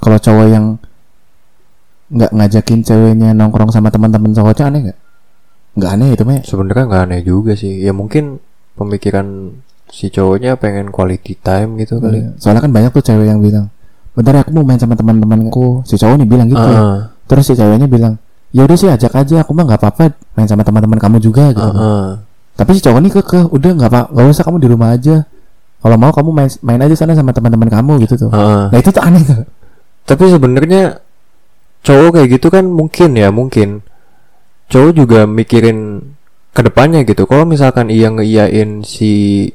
kalau cowok yang nggak ngajakin ceweknya nongkrong sama teman-teman cowoknya aneh nggak? Nggak aneh itu mah sebenarnya nggak aneh juga sih. Ya mungkin pemikiran si cowoknya pengen quality time gitu kali. Iya. soalnya kan banyak tuh cewek yang bilang bentar ya aku mau main sama teman-temanku. Si cowok nih bilang gitu Heeh. terus si ceweknya bilang ya udah sih ajak aja aku mah nggak apa-apa main sama teman-teman kamu juga gitu. Heeh. tapi si cowok nih kekeh udah nggak apa nggak usah kamu di rumah aja. Kalau mau kamu main main aja sana sama teman-teman kamu gitu tuh. Heeh. nah itu tuh aneh tuh Tapi sebenarnya cowok kayak gitu kan mungkin ya mungkin cowok juga mikirin ke depannya gitu. Kalau misalkan ia ngeiyain si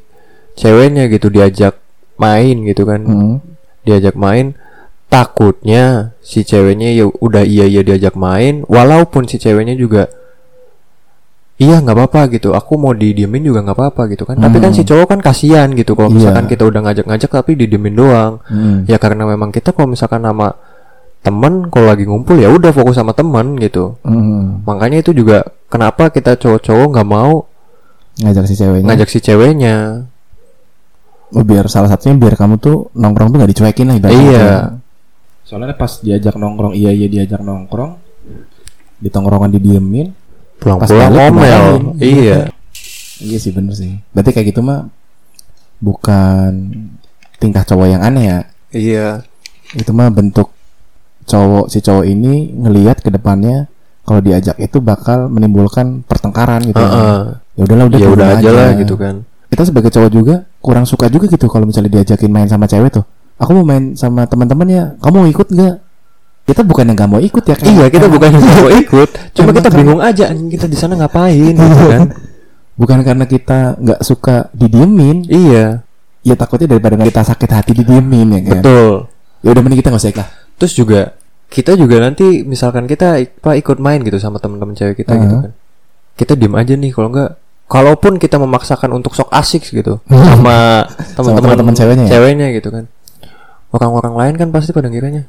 ceweknya gitu diajak main gitu kan, Hmm. diajak main, takutnya si ceweknya ya udah iya iya diajak main, walaupun si ceweknya juga iya nggak apa-apa gitu. Aku mau didiemin juga nggak apa-apa gitu kan. Tapi kan Hmm. si cowok kan kasihan gitu. Kalau misalkan kita udah ngajak-ngajak tapi didiemin doang. Hmm. Ya karena memang kita kalau misalkan nama temen kalau lagi ngumpul ya udah fokus sama temen gitu. Hmm. Makanya itu juga kenapa kita cowok-cowok nggak mau ngajak si ceweknya ngajak si ceweknya. Oh, biar salah satunya biar kamu tuh nongkrong tuh gak dicuekin lah ibaratnya Iya. gitu. Soalnya pas diajak nongkrong, iya iya diajak nongkrong, di tongkrongan didiemin. Pulang-pulang ngomel. Iya. Iya sih bener sih. Berarti kayak gitu mah bukan tingkah cowok yang aneh ya. Iya. Itu mah bentuk cowok si cowok ini ngelihat ke depannya kalau diajak itu bakal menimbulkan pertengkaran gitu. Heeh. Ya udahlah udah Ya udah aja lah gitu kan. Kita sebagai cowok juga kurang suka juga gitu kalau misalnya diajakin main sama cewek tuh. Aku mau main sama teman-teman ya. Kamu mau ikut nggak? Kita bukan yang nggak mau ikut ya. kayak- Iya, kita bukan yang mau ikut, cuma Emang kita kan- bingung aja kita di sana ngapain gitu kan. bukan karena kita nggak suka didiemin. Iya, Ya takutnya daripada kita sakit hati didiemin ya kan. betul. Ya udah mending kita nggak usah ikut. Terus juga kita juga nanti misalkan kita apa ikut main gitu sama teman-teman cewek kita gitu Uh-huh. kan. Kita diem aja nih kalau enggak kalaupun kita memaksakan untuk sok asik gitu sama teman-teman teman-teman ceweknya ya? ceweknya gitu kan. Orang-orang lain kan pasti pada ngiranya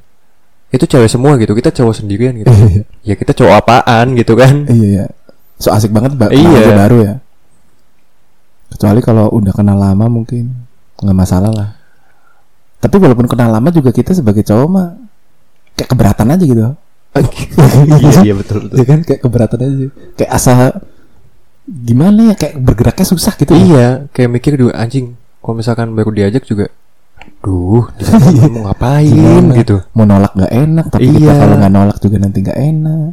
itu cewek semua gitu, kita cowok sendirian gitu. ya kita cowok apaan gitu kan. Iya ya. So asik banget ba Iya. baru ya. Kecuali kalau udah kenal lama mungkin nggak masalah lah. Tapi walaupun kenal lama juga kita sebagai cowok mah kayak keberatan aja gitu. iya, iya betul betul. Ya kan kayak keberatan aja. Kayak asal gimana ya kayak bergeraknya susah gitu. ya. Iya, kayak mikir juga anjing. Kalau misalkan baru diajak juga, duh, mau ngapain Gimana? gitu. Mau nolak nggak enak, tapi kita Iya. kalau nggak nolak juga nanti nggak enak.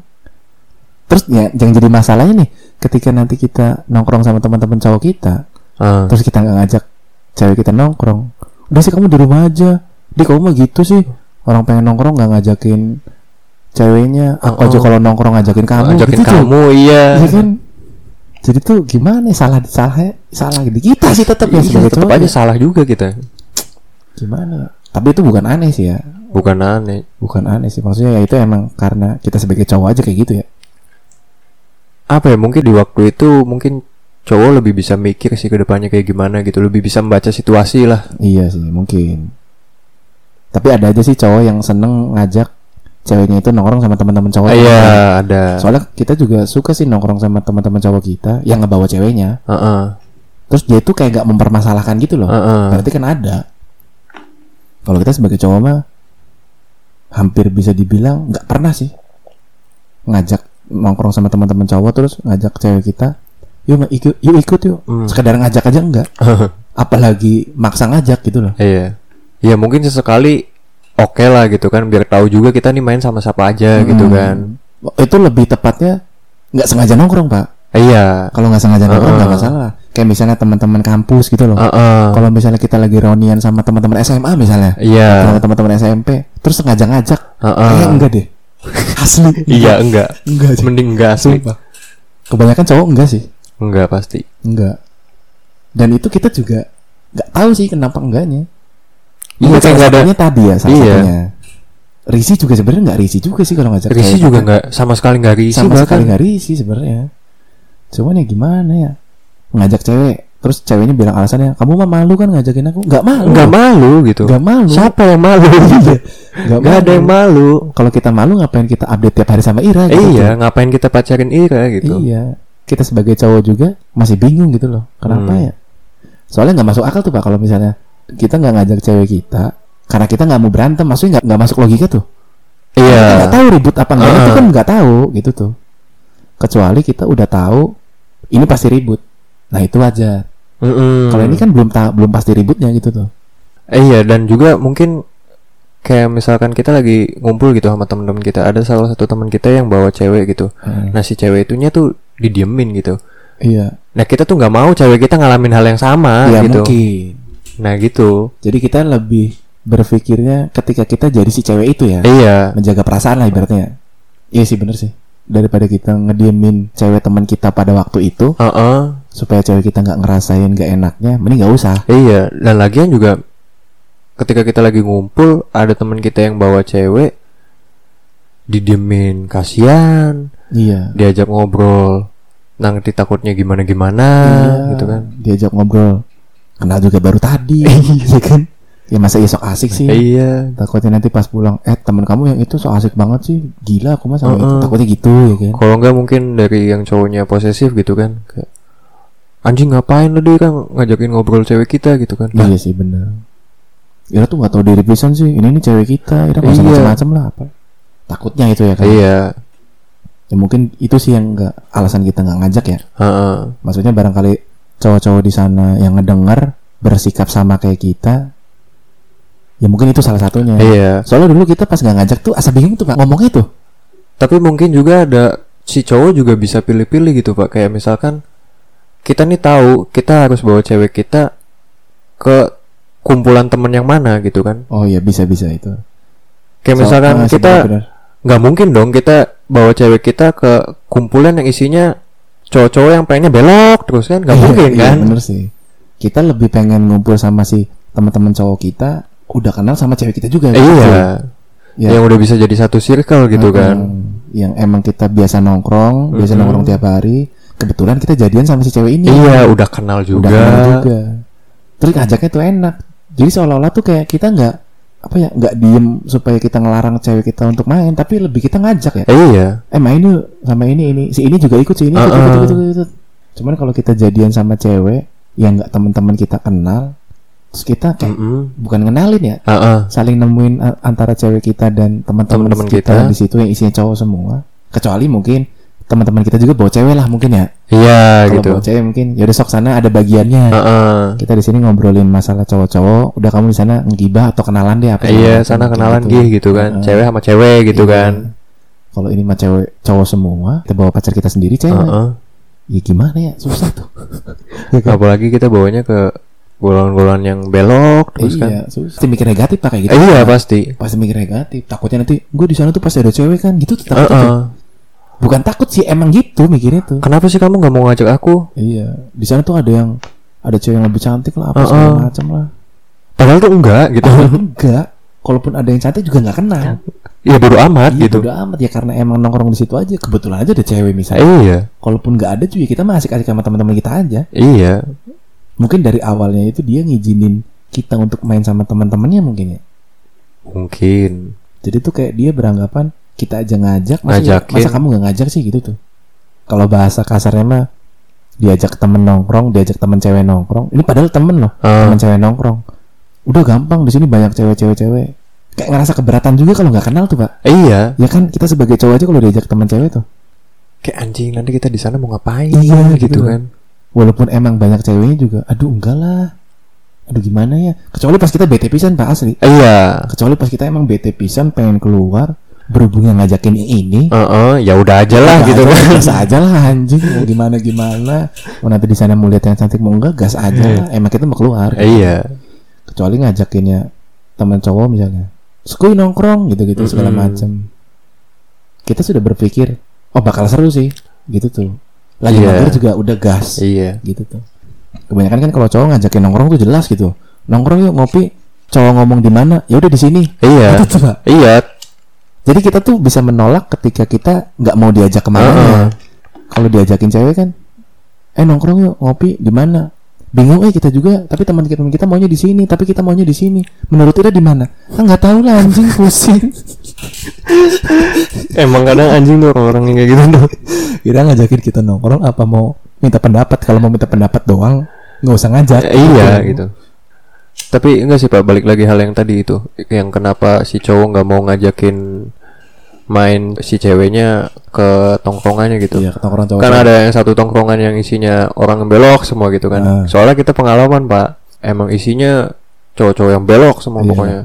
Terus ya yang jadi masalahnya nih, ketika nanti kita nongkrong sama teman-teman cowok kita, Ah, terus kita nggak ngajak cewek kita nongkrong udah sih kamu di rumah aja di kamu mah gitu sih orang pengen nongkrong nggak ngajakin ceweknya aku aja Oh. kalau nongkrong ngajakin kamu ngajakin gitu tuh. kamu, iya. Iya kan jadi tuh gimana ya, salah salah salah di kita sih tetap ya Iya, tetap aja ya. salah juga kita. Gimana ya? tapi itu bukan aneh sih ya Bukan aneh. bukan aneh sih maksudnya ya itu emang karena kita sebagai cowok aja kayak gitu ya Apa ya? Mungkin di waktu itu mungkin cowok lebih bisa mikir sih ke depannya kayak gimana gitu, lebih bisa membaca situasi lah. iya sih mungkin tapi ada aja sih cowok yang seneng ngajak ceweknya itu nongkrong sama teman-teman cowok Ah, Iya, ada. Soalnya kita juga suka sih nongkrong sama teman-teman cowok kita yang ngebawa ceweknya. Heeh. Terus dia itu kayak gak mempermasalahkan gitu loh. Heeh. Berarti kan ada. Kalau kita sebagai cowok mah hampir bisa dibilang nggak pernah sih ngajak nongkrong sama teman-teman cowok terus ngajak cewek kita, yuk ikut, yuk ikut yuk. Hmm. Sekedar ngajak aja enggak. Apalagi maksa ngajak gitu loh. Iya. Ya mungkin sesekali oke lah gitu kan biar tahu juga kita nih main sama siapa aja gitu Hmm. kan. Itu lebih tepatnya nggak sengaja nongkrong pak. Iya. Kalau nggak sengaja nongkrong nggak Heeh. masalah. Kayak misalnya teman-teman kampus gitu loh. Heeh. kalau misalnya kita lagi reunian sama teman-teman SMA misalnya Iya. sama teman-teman SMP terus sengaja ngajak Heeh. kayak enggak deh asli Iya enggak. enggak sih Mending enggak asli. Sumpah. kebanyakan cowok enggak sih Enggak pasti. enggak dan itu kita juga nggak tahu sih kenapa enggaknya Iya, Mungkin kayak salah nggak ada- tadi ya salah Iya. satunya Risi juga sebenarnya nggak risi juga sih kalau ngajak Risi juga kan. enggak sama sekali enggak risi sama bahkan. sekali nggak risi sebenarnya cuman ya gimana ya ngajak cewek terus ceweknya bilang alasannya kamu mah malu kan ngajakin aku nggak malu Enggak malu gitu. nggak malu Siapa yang malu? nggak Enggak ada yang malu. kalau kita malu ngapain kita update tiap hari sama Ira gitu Iya, ngapain kita pacarin Ira gitu. iya kita sebagai cowok juga masih bingung gitu loh kenapa Hmm. ya soalnya nggak masuk akal tuh pak kalau misalnya kita nggak ngajak cewek kita karena kita nggak mau berantem maksudnya nggak nggak masuk logika tuh Iya. nggak tahu ribut apa enggak itu Heeh. kan nggak tahu gitu tuh kecuali kita udah tahu ini pasti ribut nah itu wajar. Mm-mm. kalau ini kan belum ta- belum pasti ributnya gitu tuh. Eh, iya dan juga mungkin kayak misalkan kita lagi ngumpul gitu sama teman-teman kita ada salah satu teman kita yang bawa cewek gitu. Heeh. nah si cewek itunya tuh didiemin gitu. Iya. Nah kita tuh nggak mau cewek kita ngalamin hal yang sama ya gitu. mungkin. Nah gitu. Jadi kita lebih berpikirnya ketika kita jadi si cewek itu ya. Iya. Menjaga perasaan lah ibaratnya. Iya sih bener sih. Daripada kita ngediemin cewek teman kita pada waktu itu Heeh. Supaya cewek kita nggak ngerasain gak enaknya mending nggak usah. Iya dan lagian juga ketika kita lagi ngumpul ada teman kita yang bawa cewek didiemin kasihan iya. diajak ngobrol nanti takutnya gimana gimana Iya, gitu kan. diajak ngobrol. Kenal juga baru tadi ya kan. Ya masa ya sok asik sih. Iya. Takutnya nanti pas pulang eh teman kamu yang itu sok asik banget sih. Gila aku mah sama itu. Heeh. takutnya gitu ya kan. Kalau enggak mungkin dari yang cowoknya posesif gitu kan kayak anjing ngapain lo dia kan ngajakin ngobrol cewek kita gitu kan? Iya sih bener. Ira tuh nggak tahu diri pisan sih. Ini nih cewek kita Ira nggak usah Iya. macam-macam lah apa. Takutnya itu ya kan? Iya. Ya mungkin itu sih yang nggak alasan kita nggak ngajak ya. Heeh. maksudnya barangkali cowok-cowok di sana yang ngedenger bersikap sama kayak kita ya mungkin itu salah satunya. Iya. Soalnya dulu kita pas nggak ngajak tuh asa bingung tuh pak ngomongnya tuh tapi mungkin juga ada si cowok juga bisa pilih-pilih gitu pak. Kayak misalkan kita nih tahu kita harus bawa cewek kita ke kumpulan temen yang mana gitu kan. Oh iya bisa bisa itu. Kayak So- misalkan ah, sih, kita nggak mungkin dong kita bawa cewek kita ke kumpulan yang isinya cowok-cowok yang pengennya belok terus kan nggak Iya, mungkin iya, kan? bener sih. Kita lebih pengen ngumpul sama si teman-teman cowok kita udah kenal sama cewek kita juga Eh, iya. Ya. yang udah bisa jadi satu circle gitu Heeh. kan. Yang emang kita biasa nongkrong biasa Mm-mm. nongkrong tiap hari kebetulan kita jadian sama si cewek ini iya udah kenal juga, udah kenal juga terus ngajaknya tuh enak jadi seolah-olah tuh kayak kita nggak apa ya nggak diem supaya kita ngelarang cewek kita untuk main tapi lebih kita ngajak ya Eh, iya eh main yuk sama ini ini si ini juga ikut si ini ikut, Uh-uh. ikut, ikut, ikut, ikut. cuman kalau kita jadian sama cewek yang nggak teman-teman kita kenal terus kita kayak Mm-mm. bukan ngenalin ya Ah, ah. saling nemuin antara cewek kita dan teman-teman Teman-teman kita, kita. di situ yang isinya cowok semua kecuali mungkin teman-teman kita juga bawa cewek lah mungkin ya iya kalau gitu bawa cewek mungkin ya udah sok sana ada bagiannya Ah, ah. kita di sini ngobrolin masalah cowok-cowok udah kamu di sana ngibah atau kenalan deh apa iya sana kenalan gih gitu kan Heeh. cewek sama cewek gitu Iya. kan kalau ini mah cewek cowok semua kita bawa pacar kita sendiri cewek Heeh. ya gimana ya susah tuh Ya kan? apalagi kita bawanya ke golongan-golongan yang belok terus kan iya susah pasti mikir negatif pak kayak gitu Eh, iya pasti pasti mikir negatif takutnya nanti gue di sana tuh pasti ada cewek kan gitu tuh Heeh. takut tuh. Bukan takut sih emang gitu mikirnya tuh. Kenapa sih kamu nggak mau ngajak aku? Iya di sana tuh ada yang ada cewek yang lebih cantik lah apa Heeh. segala macam lah. Padahal tuh enggak gitu. Padahal enggak. Kalaupun ada yang cantik juga nggak kenal. Ya bodo amat Iya, gitu. bodo amat. Ya karena emang nongkrong di situ aja kebetulan aja ada cewek misalnya. Iya. Kalaupun nggak ada juga kita masih asik sama teman-teman kita aja. Iya. Mungkin dari awalnya itu dia ngizinin kita untuk main sama teman-temannya mungkin ya. Mungkin. Jadi tuh kayak dia beranggapan kita aja ngajak masa, Ngajakin. masa kamu nggak ngajak sih gitu tuh. Kalau bahasa kasarnya mah diajak temen nongkrong diajak temen cewek nongkrong. Ini padahal temen loh Ah. temen cewek nongkrong. Udah gampang di sini banyak cewek-cewek cewek. Kayak ngerasa keberatan juga kalau nggak kenal tuh pak. Eh, iya. Ya kan kita sebagai cowok aja kalau diajak temen cewek tuh. Kayak anjing nanti kita di sana mau ngapain Iya, gitu gitu kan. Walaupun emang banyak ceweknya juga aduh enggak lah. Aduh gimana ya? Kecuali pas kita bete pisan pak asli. Eh, iya. Kecuali pas kita emang bete pisan pengen keluar berhubung yang ngajakin ini. Heeh, ya udah aja lah gitu aja, kan. gas aja lah anjing. Mau gimana gimana? Mau nanti di sana mau lihat yang cantik mau enggak gas aja lah. Emang kita mau keluar. Eh, iya. Kecuali ngajakinnya teman cowok misalnya skui nongkrong gitu gitu segala Mm-mm. macam kita sudah berpikir oh bakal seru sih gitu tuh. Lagi Iya. mager juga udah gas iya. gitu tuh. Kebanyakan kan kalau cowok ngajakin nongkrong tuh jelas gitu. Nongkrong yuk ngopi. Cowok ngomong di mana? Ya udah di sini. Iya. Gitu tuh iya jadi kita tuh bisa menolak ketika kita nggak mau diajak ke mana Heeh. kalau diajakin cewek kan eh nongkrong yuk ngopi di mana? Bingung eh kita juga tapi teman kita teman kita maunya di sini tapi kita maunya di sini. Menurut kita di mana? Ah nggak tahu lah anjing pusing. Emang kadang anjing tuh orang-orang yang kayak gitu tuh. Kira ngajakin kita nongkrong apa mau minta pendapat? Kalau mau minta pendapat doang nggak usah ngajak. Eh, iya gitu Tapi enggak sih Pak, balik lagi hal yang tadi itu, yang kenapa si cowok nggak mau ngajakin main si ceweknya ke tongkrongannya gitu. Iya, tongkrong cowok. Kan ada yang satu tongkrongan yang isinya orang belok semua gitu kan. Ah. Soalnya kita pengalaman Pak, emang isinya cowok-cowok yang belok semua Iya. pokoknya.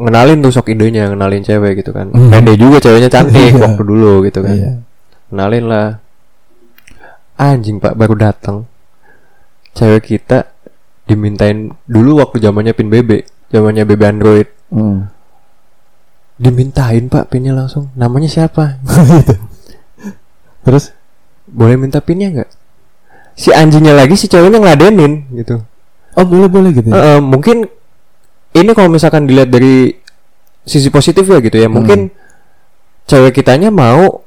Ngenalin tuh sok idenya, ngenalin cewek gitu kan. Pede juga ceweknya cantik Iya. waktu dulu gitu kan. Iya. Kenalin lah. Anjing Pak baru datang. Cewek kita dimintain dulu waktu zamannya pin BB, zamannya BB Android. Hmm. Dimintain Pak pinnya langsung. Namanya siapa? Terus Boleh minta pinnya nggak? Si anjingnya lagi si ceweknya ngeladenin gitu. oh boleh boleh gitu. ya? Eh, eh, mungkin ini kalau misalkan dilihat dari sisi positif ya gitu ya, mungkin cewek kitanya mau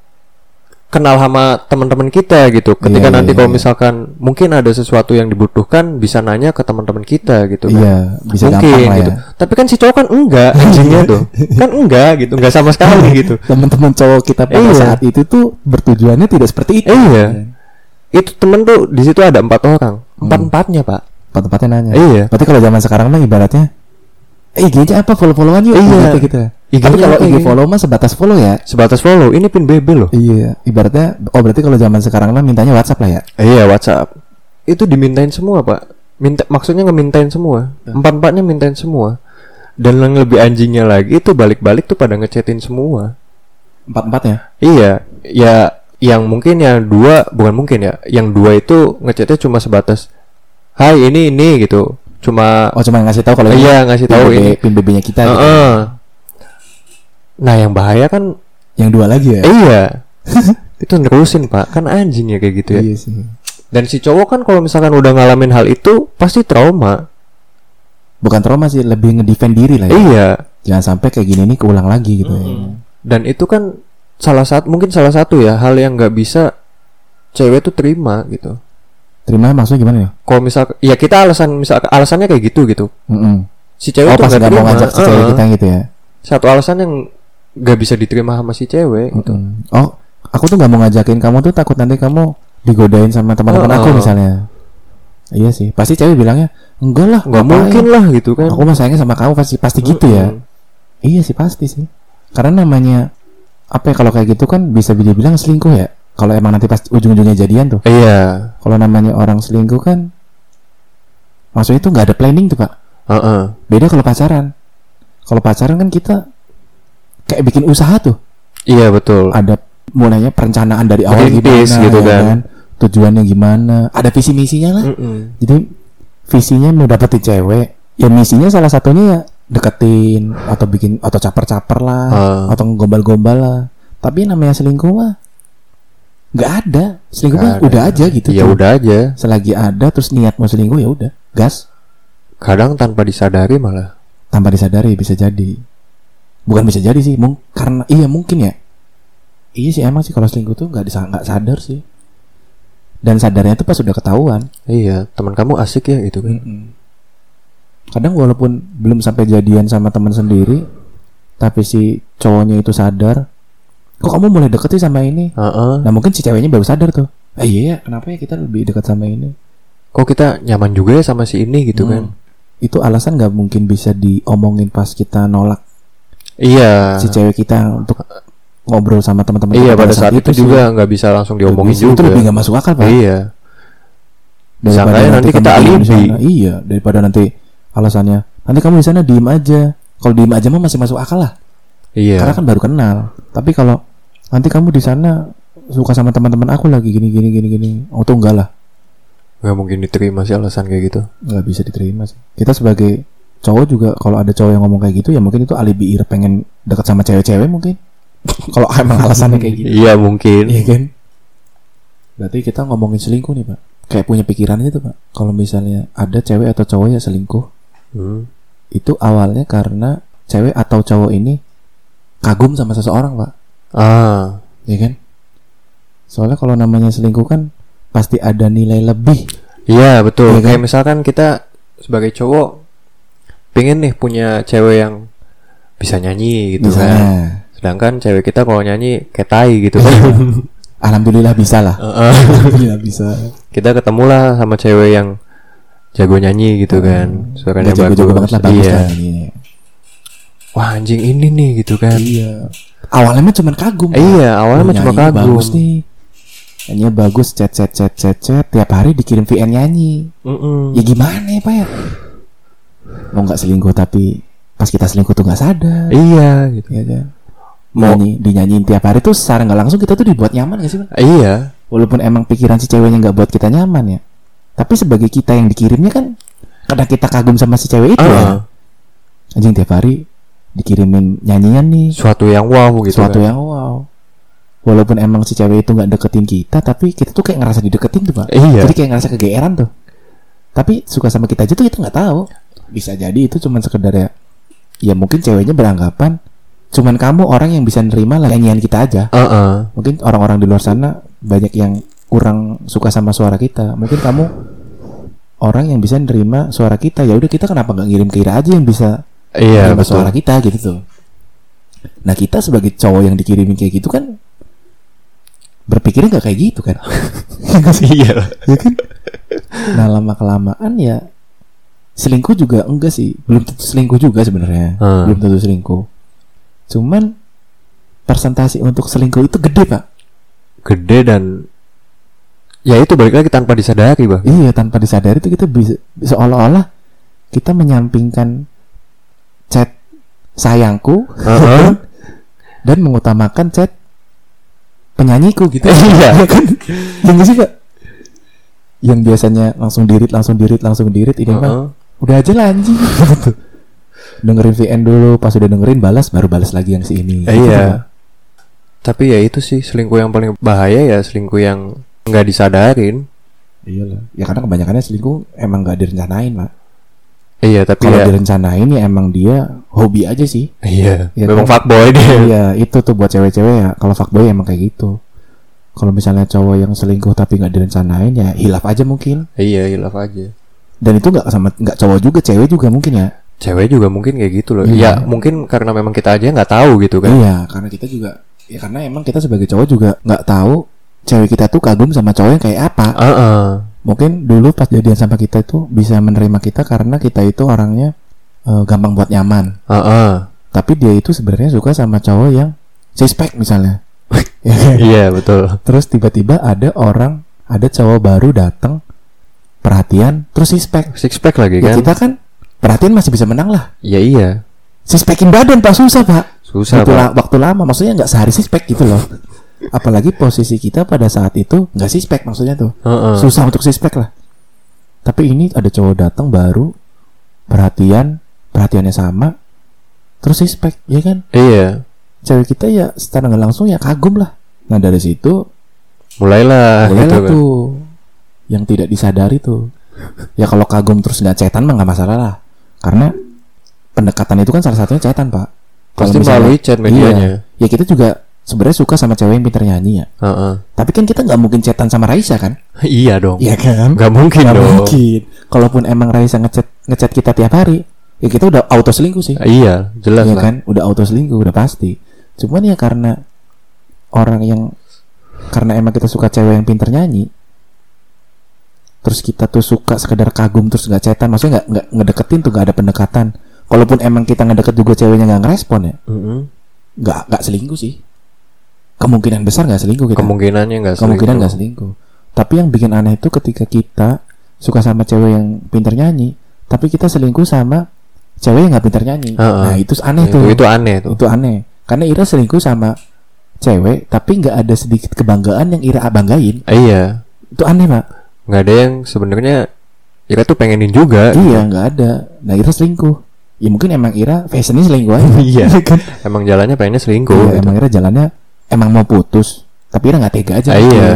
kenal sama teman-teman kita gitu. Ketika Iya, nanti iya, kalau iya. misalkan mungkin ada sesuatu yang dibutuhkan bisa nanya ke teman-teman kita gitu kan. Iya, bisa mungkin gampang lah gitu. ya. Tapi kan si cowok kan enggak anjingnya tuh. kan enggak gitu, enggak sama sekali gitu. Teman-teman cowok kita pada Iya. saat itu tuh bertujuannya tidak seperti itu. Iya. Itu temen tuh di situ ada empat orang, empat empatnya pak. Tempat-tempatnya nanya. Iya. Berarti kalau zaman sekarang mah ibaratnya eh IG-nya apa follow-followan yuk Iya. gitu, IG-nya Tapi kalau IG follow mah sebatas follow ya. Sebatas follow, ini pin BB loh. Iya, ibaratnya oh berarti kalau zaman sekarang mah mintanya WhatsApp lah ya. Iya WhatsApp. Itu dimintain semua pak. Minta maksudnya ngemintain semua. Empat empatnya mintain semua. Dan yang lebih anjingnya lagi itu balik-balik tuh pada ngechatin semua. Empat-empatnya. Iya, ya yang mungkin yang dua bukan mungkin ya. Yang dua itu ngechatnya cuma sebatas Hai ini ini gitu. Cuma Oh cuma ngasih tahu kalau iya ngasih tahu ini. pin BB-nya kita gitu. Nah yang bahaya kan Yang dua lagi ya. iya itu nerusin pak kan anjing ya kayak gitu ya. Iya sih. Dan si cowok kan kalau misalkan udah ngalamin hal itu pasti trauma. Bukan trauma sih, lebih ngedefend diri lah ya. Iya. Jangan sampai kayak gini nih keulang lagi gitu ya. Dan itu kan salah satu mungkin salah satu ya hal yang nggak bisa cewek tuh terima gitu. Terima maksudnya gimana ya? Kalau misal ya kita alasan misal alasannya kayak gitu gitu. Mm-mm. Si cewek Oh tuh pas nggak nggak mau ngajak si cewek Heeh. kita gitu ya. Satu alasan yang nggak bisa diterima sama si cewek gitu. Mm-mm. Oh, aku tuh nggak mau ngajakin kamu tuh takut nanti kamu digodain sama teman-teman Oh, aku oh. misalnya. Iya sih, pasti cewek bilangnya enggak lah, Nggak mungkin lah gitu kan. Aku mah sayangnya sama kamu pasti pasti gitu ya. Iya sih pasti sih. Karena namanya apa ya kalau kayak gitu kan bisa dibilang selingkuh ya. Kalau emang nanti pas ujung-ujungnya jadian tuh. Iya. Kalau namanya orang selingkuh kan maksudnya itu nggak ada planning tuh pak. Heeh. Beda kalau pacaran. Kalau pacaran kan kita kayak bikin usaha tuh. Iya betul. Ada mulainya perencanaan dari awal Merintis gimana gitu ya kan. Tujuannya gimana? Ada visi misinya lah. Mm-mm. Jadi visinya mau dapetin cewek, ya misinya salah satunya ya deketin atau bikin atau caper-caper lah Ah. atau gombal-gombal lah. Tapi namanya selingkuh mah nggak ada. Selingkuh mah udah aja gitu. Ya tuh. udah aja. Selagi ada terus niat mau selingkuh ya udah, gas Kadang tanpa disadari malah. tanpa disadari bisa jadi. Bukan bisa jadi sih, mung karena iya mungkin ya. Iya sih emang sih kalau selingkuh tuh nggak nggak sadar sih. Dan sadarnya tuh pas udah ketahuan. Iya, teman kamu asik ya itu kan. kadang walaupun belum sampai jadian sama teman sendiri tapi si cowoknya itu sadar kok kamu mulai deket sih sama ini Heeh. nah mungkin si ceweknya baru sadar tuh eh iya ya kenapa ya kita lebih dekat sama ini Kok kita nyaman juga ya sama si ini gitu kan. Hmm. itu alasan nggak mungkin bisa diomongin pas kita nolak Iya. si cewek kita untuk ngobrol sama teman-teman Iya pada saat itu sih. juga nggak bisa langsung diomongin Lebih- itu juga. lebih nggak masuk akal pak Iya. daripada Sangkanya nanti kita alibi. iya daripada nanti alasannya nanti kamu di sana diem aja kalau diem aja mah masih masuk akal lah Iya. karena kan baru kenal tapi kalau nanti kamu di sana suka sama teman-teman aku lagi gini gini gini gini oh tuh enggak lah nggak mungkin diterima sih alasan kayak gitu. nggak bisa diterima sih kita sebagai cowok juga kalau ada cowok yang ngomong kayak gitu ya mungkin itu alibi ir pengen dekat sama cewek-cewek mungkin kalau emang alasannya kayak gitu Iya mungkin. iya kan berarti kita ngomongin selingkuh nih pak kayak punya pikiran itu pak kalau misalnya ada cewek atau cowok yang selingkuh Hmm. itu awalnya karena cewek atau cowok ini kagum sama seseorang pak Ah. ya kan soalnya kalau namanya selingkuh kan pasti ada nilai lebih Iya betul. Iya kan? Kayak misalkan kita sebagai cowok pengen nih punya cewek yang bisa nyanyi gitu kan. misalnya Sedangkan cewek kita kalau nyanyi kayak tai gitu kan. alhamdulillah bisa lah alhamdulillah bisa kita ketemulah sama cewek yang jago nyanyi gitu kan suaranya jago-jago bagus banget lah bagus iya lah nyanyinya. wah anjing ini nih gitu kan Iya. Awalnya mah cuma kagum. Pak. iya awalnya mah cuma kagum Bagus nih. Nyanyinya bagus, chat chat chat chat chat tiap hari dikirim VN nyanyi. Mm-mm. Ya gimana ya Pak ya? Mau nggak selingkuh tapi pas kita selingkuh tuh nggak sadar. iya gitu Ya kan? Mau- Nyanyi, dinyanyiin tiap hari tuh secara nggak langsung kita tuh dibuat nyaman gak sih Bang? iya Walaupun emang pikiran si ceweknya nggak buat kita nyaman ya. Tapi sebagai kita yang dikirimnya kan karena kita kagum sama si cewek itu Ah, ya. Anjing tiap hari dikirimin nyanyian nih. suatu yang wow gitu Suatu kan. yang wow. Walaupun emang si cewek itu nggak deketin kita, tapi kita tuh kayak ngerasa dideketin tuh pak. Iya. Jadi kayak ngerasa kegeeran tuh. Tapi suka sama kita aja tuh kita nggak tahu. Bisa jadi itu cuman sekedar ya. Ya mungkin ceweknya beranggapan cuman kamu orang yang bisa nerima nyanyian kita aja. Heeh. Mungkin orang-orang di luar sana banyak yang kurang suka sama suara kita. Mungkin kamu orang yang bisa nerima suara kita. Ya udah kita kenapa nggak ngirim ke Ira aja yang bisa iya nerima betul suara kita gitu tuh. Nah kita sebagai cowok yang dikirimin kayak gitu kan berpikirnya nggak kayak gitu kan? iya ya kan? Nah lama kelamaan ya selingkuh juga enggak sih, belum tentu selingkuh juga sebenarnya, Hmm. belum tentu selingkuh. Cuman persentase untuk selingkuh itu gede pak. gede dan ya itu balik lagi tanpa disadari bang Iya tanpa disadari itu kita bisa seolah-olah kita menyampingkan chat sayangku Heeh. dan mengutamakan chat penyanyiku gitu. Iya. Ya kan? Yang sih pak. Yang biasanya langsung dirit, langsung dirit, langsung dirit ini mah Heeh. Udah aja lah anjing. Gitu. dengerin VN dulu pas udah dengerin balas baru balas lagi yang si ini. Eh, Gitu, iya. Pak. tapi ya itu sih selingkuh yang paling bahaya ya selingkuh yang nggak disadarin. Iyalah. Ya karena kebanyakannya selingkuh emang gak direncanain pak iya tapi kalau ya direncanain ya emang dia hobi aja sih. Iya Iya memang kan? fuckboy dia. Iya itu tuh buat cewek-cewek ya. Kalau fuckboy emang kayak gitu. Kalau misalnya cowok yang selingkuh tapi nggak direncanain ya hilaf aja mungkin. Iya hilaf aja dan itu nggak sama nggak cowok juga cewek juga mungkin ya. Cewek juga mungkin kayak gitu loh. Iya. ya mungkin karena memang kita aja nggak tahu gitu kan. Iya karena kita juga ya karena emang kita sebagai cowok juga nggak tahu cewek kita tuh kagum sama cowok yang kayak apa. Heeh. mungkin dulu pas jadian sama kita itu bisa menerima kita karena kita itu orangnya eh, gampang buat nyaman. Heeh. tapi dia itu sebenarnya suka sama cowok yang suspek misalnya. Ya iya betul. Terus tiba-tiba ada orang ada cowok baru datang perhatian terus suspek six pack lagi ya kan? kita kan perhatian masih bisa menang lah. Ya iya. Suspekin badan pak susah pak. Susah waktu, Pak. la- waktu lama maksudnya nggak sehari suspek gitu loh. Apalagi posisi kita pada saat itu nggak suspek maksudnya tuh. Heeh. susah untuk suspek lah. Tapi ini ada cowok datang baru perhatian perhatiannya sama terus suspek ya kan? Iya. Cewek kita ya secara nggak langsung ya kagum lah. Nah dari situ mulailah gitu mulailah kan. Yang tidak disadari tuh. Ya kalau kagum terus nggak cetan mah nggak masalah lah. Karena pendekatan itu kan salah satunya cetan pak. Kalau pasti misalnya- melalui chat medianya. Ya kita juga sebenarnya suka sama cewek yang pinter nyanyi ya. Heeh. tapi kan kita nggak mungkin cetan sama Raisa kan? Iya dong. Iya kan? Nggak mungkin Nggak dong. mungkin. Kalaupun emang Raisa ngechat ngechat kita tiap hari, ya kita udah auto selingkuh sih. iya jelas Iya lah. kan? Udah auto selingkuh, udah pasti. Cuman ya karena orang yang karena emang kita suka cewek yang pinter nyanyi, terus kita tuh suka sekedar kagum terus nggak chatan, maksudnya nggak nggak ngedeketin tuh nggak ada pendekatan. Kalaupun emang kita ngedeket juga ceweknya nggak ngerespon ya, nggak nggak selingkuh sih. Kemungkinan besar nggak selingkuh kita. kemungkinannya nggak Kemungkinan nggak selingkuh. Tapi yang bikin aneh itu ketika kita suka sama cewek yang pinter nyanyi, tapi kita selingkuh sama cewek yang nggak pinter nyanyi. Heeh. Nah itu aneh itu tuh. itu aneh tuh Itu aneh. Karena Ira selingkuh sama cewek, tapi nggak ada sedikit kebanggaan yang Ira banggain. Eh, iya Itu aneh pak. Nggak ada yang sebenarnya Ira tuh pengenin juga Iya nggak ada. Nah Ira selingkuh. Ya mungkin emang Ira fashionnya selingkuh aja. Iya. kan? emang jalannya pengennya selingkuh Iya, gitu. emang Ira jalannya emang mau putus, tapi Ira nggak tega aja. Ah, iya.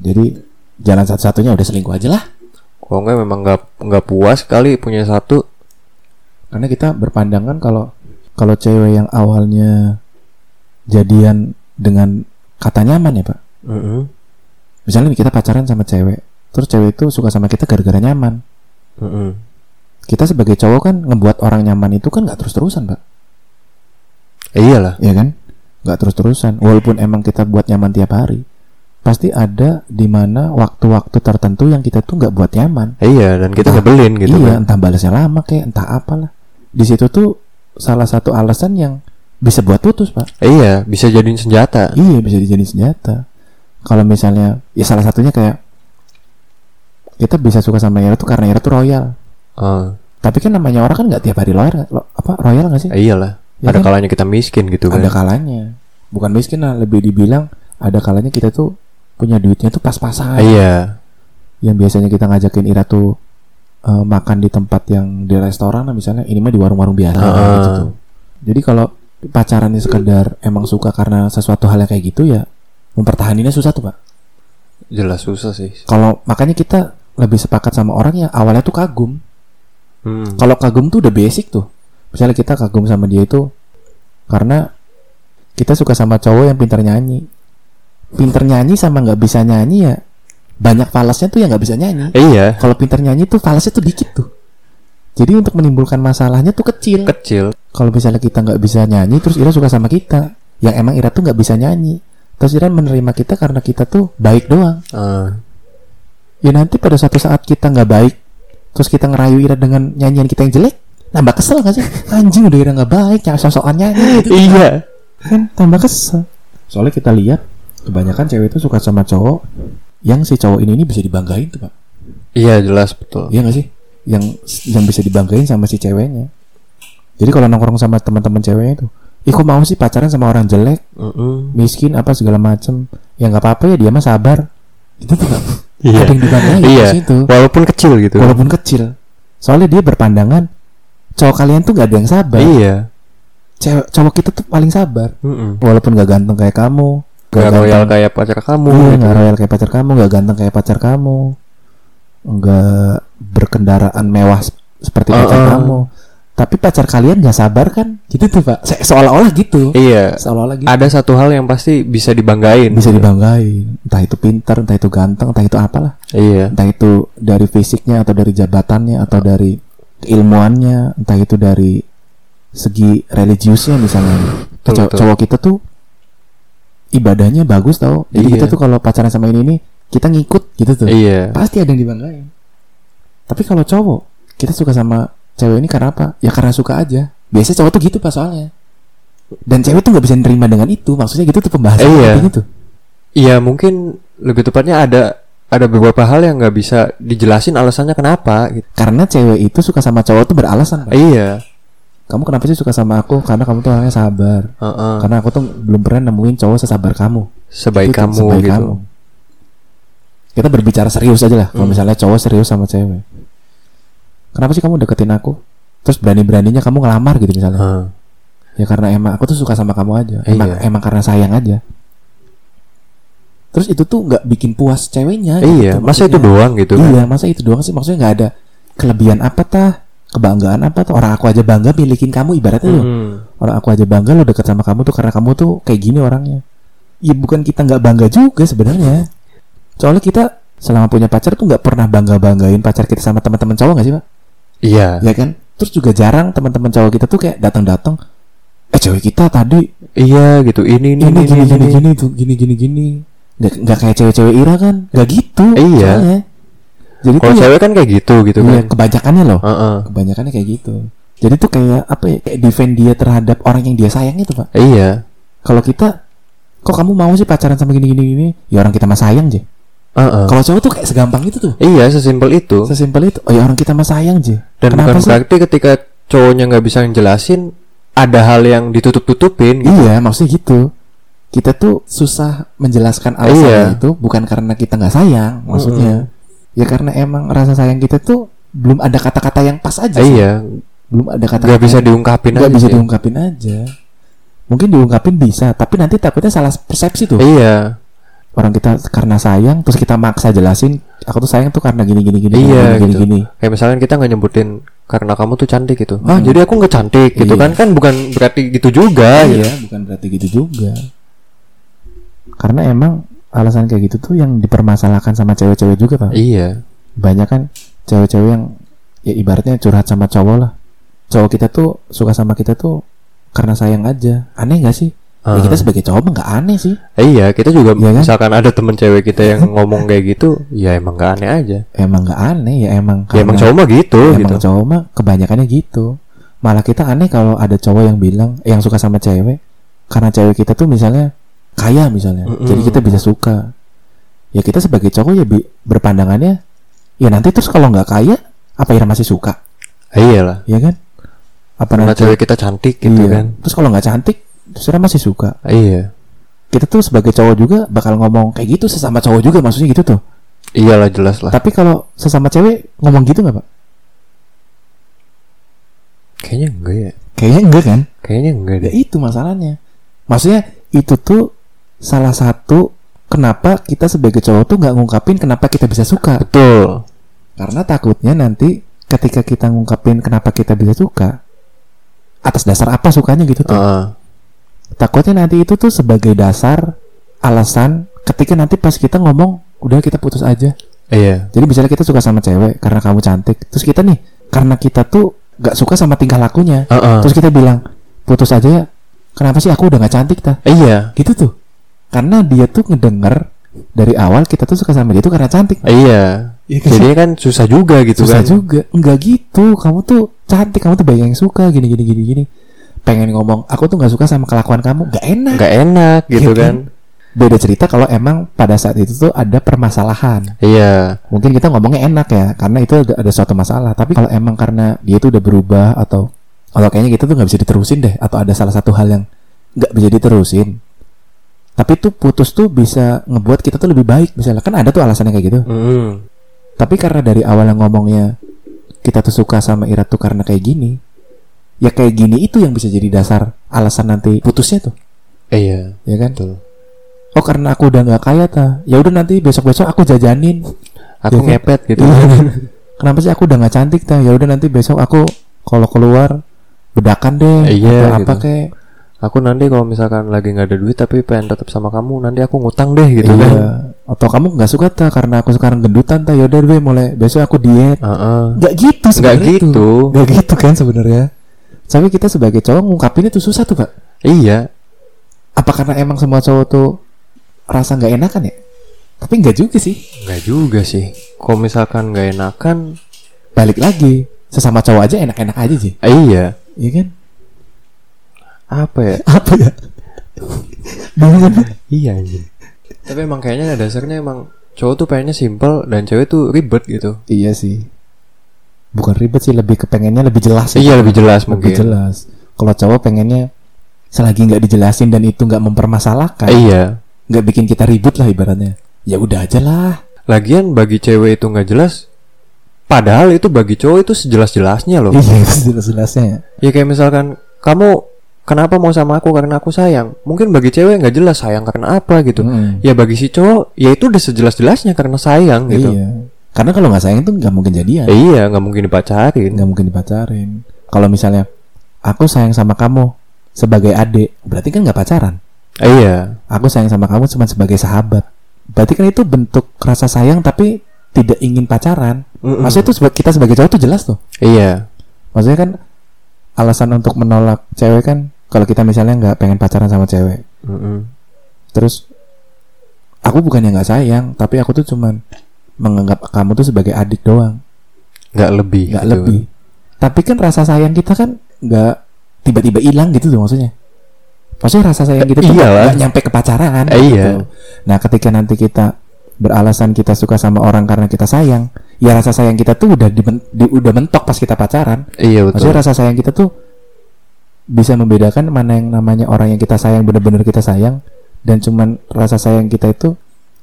Jadi jalan satu-satunya udah selingkuh aja lah. kalau nggak memang nggak nggak puas kali punya satu karena kita berpandangan kalau kalau cewek yang awalnya jadian dengan kata nyaman ya pak Mm-mm. misalnya nih kita pacaran sama cewek terus cewek itu suka sama kita gara-gara nyaman Mm-mm. kita sebagai cowok kan ngebuat orang nyaman itu kan nggak terus-terusan pak Eh, iyalah ya kan nggak terus-terusan walaupun emang kita buat nyaman tiap hari pasti ada di mana waktu-waktu tertentu yang kita tuh nggak buat nyaman. Iya, dan kita Entah- nyebelin gitu iya, kan. entah balasnya lama kayak entah apalah. Di situ tuh salah satu alasan yang bisa buat putus, Pak. Iya, bisa jadiin senjata. Iya, bisa dijadiin senjata. Kalau misalnya ya salah satunya kayak kita bisa suka sama Ira tuh karena Ira tuh royal. Ah, Tapi kan namanya orang kan nggak tiap hari royal, lo- apa royal nggak sih? iyalah. Ya ada kan? kalanya kita miskin gitu kan. Ada kalanya. Bukan miskin lah, lebih dibilang ada kalanya kita tuh punya duitnya tuh pas-pasan. Iya. Yang biasanya kita ngajakin Ira tuh eh, makan di tempat yang di restoran lah misalnya, ini mah di warung-warung biasa Ah. gitu tuh. Jadi kalau pacarannya sekedar emang suka karena sesuatu hal yang kayak gitu ya mempertahaninnya susah tuh, Pak. Jelas susah sih. Kalau makanya kita lebih sepakat sama orang yang awalnya tuh kagum. Hmm. Kalau kagum tuh udah basic tuh. Misalnya kita kagum sama dia itu karena kita suka sama cowok yang pintar nyanyi. Pintar nyanyi sama nggak bisa nyanyi ya banyak falasnya tuh yang nggak bisa nyanyi. Iya, Kalau pintar nyanyi tuh falasnya tuh dikit tuh. Jadi untuk menimbulkan masalahnya tuh kecil. kecil. Kalau misalnya kita nggak bisa nyanyi, terus Ira suka sama kita, yang emang Ira tuh nggak bisa nyanyi, terus Ira menerima kita karena kita tuh baik doang. Ah, Ya nanti pada suatu saat kita nggak baik, terus kita ngerayu Ira dengan nyanyian kita yang jelek, nambah kesel gak sih? Anjing udah Ira nggak baik, yang sosokan nyanyi gitu. iya. kan tambah kesel. Soalnya kita lihat kebanyakan cewek itu suka sama cowok yang si cowok ini ini bisa dibanggain tuh pak. Iya, jelas betul. Iya gak sih? Yang yang bisa dibanggain sama si ceweknya. Jadi kalau nongkrong sama teman-teman ceweknya itu, ih kok mau sih pacaran sama orang jelek, Mm-mm. miskin apa segala macem? Ya nggak apa-apa ya dia mah sabar. Itu tuh Pak. Iya. Ada yang dibanggain Iya. situ. Walaupun kecil gitu. Walaupun kecil. Soalnya dia berpandangan cowok kalian tuh gak ada yang sabar. Iya. Cewek, cowok kita tuh paling sabar. Mm-mm. Walaupun gak ganteng kayak kamu, Gak ganteng- royal kayak pacar kamu. Iya, gitu. nggak royal kayak pacar kamu, nggak ganteng kayak pacar kamu, nggak berkendaraan mewah se- seperti pacar Uh-uh. kamu. Tapi pacar kalian nggak sabar kan? Gitu tuh pak. Se- Seolah-olah gitu. Iya. Seolah-olah gitu. Ada satu hal yang pasti bisa dibanggain. Bisa dibanggain. Entah itu pintar, entah itu ganteng, entah itu apalah. Iya. Entah itu dari fisiknya atau dari jabatannya atau dari keilmuannya, entah itu dari segi religiusnya misalnya. Betul, betul. cowok kita tuh ibadahnya bagus tau. Jadi Iya. kita tuh kalau pacaran sama ini nih kita ngikut gitu tuh. Iya. Pasti ada yang dibanggain. Tapi kalau cowok, kita suka sama cewek ini karena apa? Ya karena suka aja. Biasanya cowok tuh gitu pas soalnya. Dan cewek tuh nggak bisa nerima dengan itu. Maksudnya gitu tuh pembahasan Iya. intinya tuh. Iya, mungkin lebih tepatnya ada ada beberapa hal yang nggak bisa dijelasin alasannya kenapa gitu. Karena cewek itu suka sama cowok tuh beralasan. Pak. Iya. Kamu kenapa sih suka sama aku? Karena kamu tuh orangnya sabar. Heeh. Karena aku tuh belum pernah nemuin cowok sesabar kamu. Sebaik Itu kamu sebaik gitu. kamu. Kita berbicara serius aja lah. Kalau Hmm. misalnya cowok serius sama cewek. Kenapa sih kamu deketin aku? Terus berani-beraninya kamu ngelamar gitu misalnya. Heeh. Ya karena emang aku tuh suka sama kamu aja. Emang Iya. emang karena sayang aja. Terus itu tuh nggak bikin puas ceweknya. Iya, gitu, masa itu doang gitu kan? Iya, masa itu doang sih? Maksudnya nggak ada kelebihan apa tah? Kebanggaan apa tuh? Orang aku aja bangga milikin kamu ibaratnya loh. Mm-mm. Orang aku aja bangga lo deket sama kamu tuh karena kamu tuh kayak gini orangnya. Ya bukan kita nggak bangga juga sebenarnya. Soalnya kita selama punya pacar tuh nggak pernah bangga banggain pacar kita sama teman-teman cowok nggak sih pak? Iya. Ya kan? Terus juga jarang teman-teman cowok kita tuh kayak datang-datang. Eh cewek kita tadi Iya gitu. Ini ini ini ini gini ini. gini ini. gini tuh gini gini gini nggak nggak kayak cewek-cewek Ira kan nggak gitu Iya. soalnya. jadi Kalau ya- cewek kan kayak gitu gitu iya, kan. kebanyakannya loh Heeh. kebanyakannya kayak gitu jadi tuh kayak apa ya kayak defend dia terhadap orang yang dia sayang itu pak Iya. kalau kita kok kamu mau sih pacaran sama gini gini gini ya orang kita mah sayang je Heeh. kalau cowok tuh kayak segampang itu tuh Iya, sesimpel itu. sesimpel itu oh ya orang kita mah sayang je Dan kenapa bukan sih berarti ketika cowoknya nggak bisa ngejelasin ada hal yang ditutup-tutupin gitu. iya maksudnya gitu kita tuh susah menjelaskan alasannya Iya. itu bukan karena kita nggak sayang maksudnya ya karena emang rasa sayang kita tuh belum ada kata-kata yang pas aja sih. Iya, belum ada kata nggak bisa diungkapin nggak aja bisa sih. diungkapin aja mungkin diungkapin bisa tapi nanti takutnya salah persepsi tuh Iya, orang kita karena sayang terus kita maksa jelasin aku tuh sayang tuh karena gini gini gini Iya, gini, gini, gitu. gini. kayak misalnya kita nggak nyebutin karena kamu tuh cantik gitu. Hmm. Ah, jadi aku nggak cantik gitu Iya. kan? Kan bukan berarti gitu juga. gitu. iya bukan berarti gitu juga karena emang alasan kayak gitu tuh yang dipermasalahkan sama cewek-cewek juga pak Iya. banyak kan cewek-cewek yang ya ibaratnya curhat sama cowok lah cowok kita tuh suka sama kita tuh karena sayang aja aneh gak sih ya Ah. kita sebagai cowok mah nggak aneh sih Eh, iya, kita juga Iya kan? misalkan ada temen cewek kita yang ngomong kayak gitu, ya emang gak aneh aja. emang nggak aneh ya emang Ya emang cowok mah gitu emang gitu. cowok mah kebanyakannya gitu malah kita aneh kalau ada cowok yang bilang yang suka sama cewek karena cewek kita tuh misalnya kaya misalnya Mm-mm. jadi kita bisa suka ya kita sebagai cowok ya berpandangannya ya nanti terus kalau nggak kaya apa Ira masih suka Eh, iyalah. ya kan apa Karena nanti cewek kita cantik gitu iya. kan. terus kalau nggak cantik Ira masih suka Iya. kita tuh sebagai cowok juga bakal ngomong kayak gitu sesama cowok juga maksudnya gitu tuh Iyalah jelas lah. tapi kalau sesama cewek ngomong gitu nggak pak Kayaknya enggak ya. kayaknya enggak kan Kayaknya enggak Ya itu masalahnya. Maksudnya itu tuh salah satu kenapa kita sebagai cowok tuh nggak ngungkapin kenapa kita bisa suka. Betul. Karena takutnya nanti ketika kita ngungkapin kenapa kita bisa suka atas dasar apa sukanya gitu tuh. Heeh. Takutnya nanti itu tuh sebagai dasar alasan ketika nanti pas kita ngomong udah kita putus aja. Iya. Jadi misalnya kita suka sama cewek karena kamu cantik, terus kita nih karena kita tuh nggak suka sama tingkah lakunya, Heeh. terus kita bilang putus aja ya. Kenapa sih aku udah nggak cantik ta? Iya. gitu tuh karena dia tuh ngedenger dari awal kita tuh suka sama dia tuh karena cantik Iya. Iya kan? Jadi kan susah juga gitu susah kan. juga enggak gitu kamu tuh cantik kamu tuh banyak yang suka gini gini gini gini pengen ngomong aku tuh nggak suka sama kelakuan kamu. Nggak enak. Nggak enak gitu Iya kan. beda cerita kalau emang pada saat itu tuh ada permasalahan. Iya. mungkin kita ngomongnya enak ya karena itu ada, ada suatu masalah. Tapi kalau emang karena dia tuh udah berubah atau atau kayaknya kita tuh nggak bisa diterusin deh atau ada salah satu hal yang nggak bisa diterusin tapi tuh putus tuh bisa ngebuat kita tuh lebih baik misalnya. Kan ada tuh alasannya kayak gitu. Mm. tapi karena dari awal yang ngomongnya kita tuh suka sama Ira tuh karena kayak gini ya kayak gini itu yang bisa jadi dasar alasan nanti putusnya tuh Iya. ya kan Betul. oh karena aku udah nggak kaya ta ya udah nanti besok besok aku jajanin Aku Iya kan? ngepet gitu. Iya. kenapa sih aku udah nggak cantik ta ya udah nanti besok aku kalau keluar bedakan deh Iya, atau apa gitu. kayak Aku nanti kalau misalkan lagi nggak ada duit tapi pengen tetap sama kamu, nanti aku ngutang deh gitu iya. kan. atau kamu nggak suka ta karena aku sekarang gendutan ta ya udah deh mulai besok aku diet Heeh. nggak gitu Nggak sebenarnya tuh. gitu. nggak gitu kan sebenarnya tapi kita sebagai cowok ngungkapinnya tuh susah tuh pak Iya. apa karena emang semua cowok tuh rasa nggak enakan ya tapi nggak juga sih Nggak juga sih. Kalau misalkan nggak enakan, balik lagi sesama cowok aja enak-enak aja sih eh, iya. iya kan Apa ya? apa ya bingung kan iya. Tapi emang kayaknya dasarnya emang cowok tuh pengennya simple dan cewek tuh ribet gitu. iya sih bukan ribet sih lebih kepengennya lebih jelas ya. Iya lebih jelas lebih mungkin. jelas kalau cowok pengennya selagi nggak dijelasin dan itu nggak mempermasalahkan Eh, iya. nggak bikin kita ribut lah ibaratnya ya udah aja lah Lagian bagi cewek itu nggak jelas. Padahal itu bagi cowok itu sejelas-jelasnya loh. iya jelas-jelasnya Ya kayak misalkan kamu kenapa mau sama aku karena aku sayang. Mungkin bagi cewek nggak jelas sayang karena apa gitu. Mm. Ya bagi si cowok ya itu udah sejelas-jelasnya karena sayang gitu. Iya. Karena kalau nggak sayang tuh nggak mungkin jadian. Eh, iya nggak mungkin dipacarin. Nggak mungkin dipacarin. Kalau misalnya aku sayang sama kamu sebagai adik, berarti kan nggak pacaran. Eh, iya. Aku sayang sama kamu cuma sebagai sahabat. Berarti kan itu bentuk rasa sayang tapi tidak ingin pacaran. Mm-mm. Maksudnya itu kita sebagai cowok tuh jelas tuh. Iya. Maksudnya kan alasan untuk menolak cewek kan kalau kita misalnya nggak pengen pacaran sama cewek, Mm-mm. terus aku bukan yang nggak sayang, tapi aku tuh cuman menganggap kamu tuh sebagai adik doang. Nggak lebih. nggak gitu. lebih tapi kan rasa sayang kita kan nggak tiba-tiba hilang gitu tuh maksudnya maksudnya rasa sayang kita tuh nggak nyampe ke pacaran Eh, gitu. iya. nah ketika nanti kita beralasan kita suka sama orang karena kita sayang ya rasa sayang kita tuh udah diben- di- udah mentok pas kita pacaran Iya betul. maksudnya rasa sayang kita tuh bisa membedakan mana yang namanya orang yang kita sayang bener-bener kita sayang dan cuman rasa sayang kita itu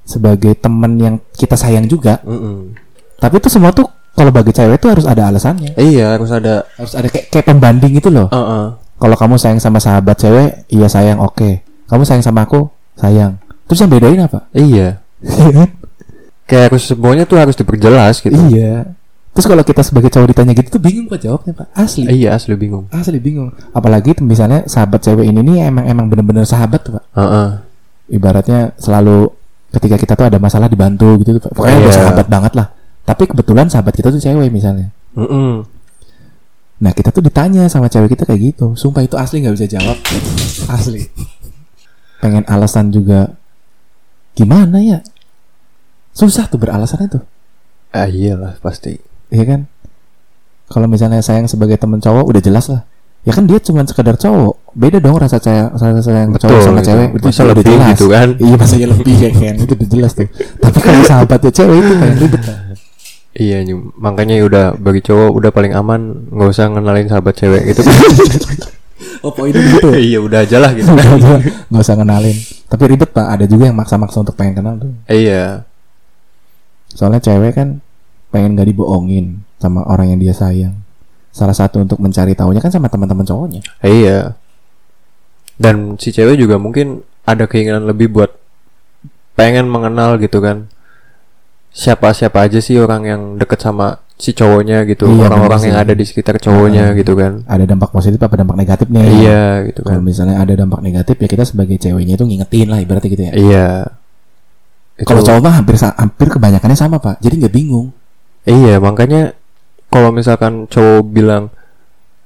sebagai teman yang kita sayang juga Mm-mm. tapi itu semua tuh kalau bagi cewek itu harus ada alasannya Iya harus ada. harus ada kayak, kayak pembanding itu loh. Heeh. Kalau kamu sayang sama sahabat cewek, iya sayang, oke. Kamu sayang sama aku, sayang. Terus yang bedain apa? Iya. Kayak harus semuanya tuh harus diperjelas gitu. iya. Terus kalau kita sebagai cowok ditanya gitu tuh bingung pak jawabnya pak. Asli. Iya asli bingung. Asli bingung. Apalagi misalnya sahabat cewek ini nih emang emang bener-bener sahabat tuh pak. Heeh. Ibaratnya selalu ketika kita tuh ada masalah dibantu gitu. Pak. Pokoknya udah Iya. sahabat banget lah. Tapi kebetulan sahabat kita tuh cewek misalnya. Mm-mm. Nah kita tuh ditanya sama cewek kita kayak gitu. Sumpah itu asli nggak bisa jawab. Asli. pengen alasan juga gimana ya susah tuh beralasan itu Ah iyalah pasti. Iya kan kalau misalnya sayang sebagai temen cowok udah jelas lah ya kan dia cuma sekedar cowok beda dong rasa sayang rasa sayang ke cowok Betul, sama gitu. cewek itu lebih jelas. gitu kan? iya masa ya lebih kayak kan itu udah jelas tuh tapi kalau sahabatnya cewek itu kayak ribet Iya, makanya ya udah bagi cowok udah paling aman nggak usah ngenalin sahabat cewek gitu. oh poinnya gitu iya udah aja lah gitu. Usah- nggak usah kenalin tapi ribet pak ada juga yang maksa-maksa untuk pengen kenal tuh iya. soalnya cewek kan pengen gak dibohongin sama orang yang dia sayang salah satu untuk mencari tahunya kan sama teman-teman cowoknya Iya. Dan si cewek juga mungkin ada keinginan lebih buat pengen mengenal gitu kan. Siapa-siapa aja sih orang yang deket sama si cowoknya gitu. Iya, Orang-orang yang ada di sekitar cowoknya Ah. gitu kan. ada dampak positif apa dampak negatif nih Iya gitu kalau kan. misalnya ada dampak negatif ya kita sebagai ceweknya itu ngingetin lah ibaratnya gitu ya Iya. Kalau cowok mah hampir hampir kebanyakannya sama pak jadi nggak bingung Iya, makanya kalau misalkan cowok bilang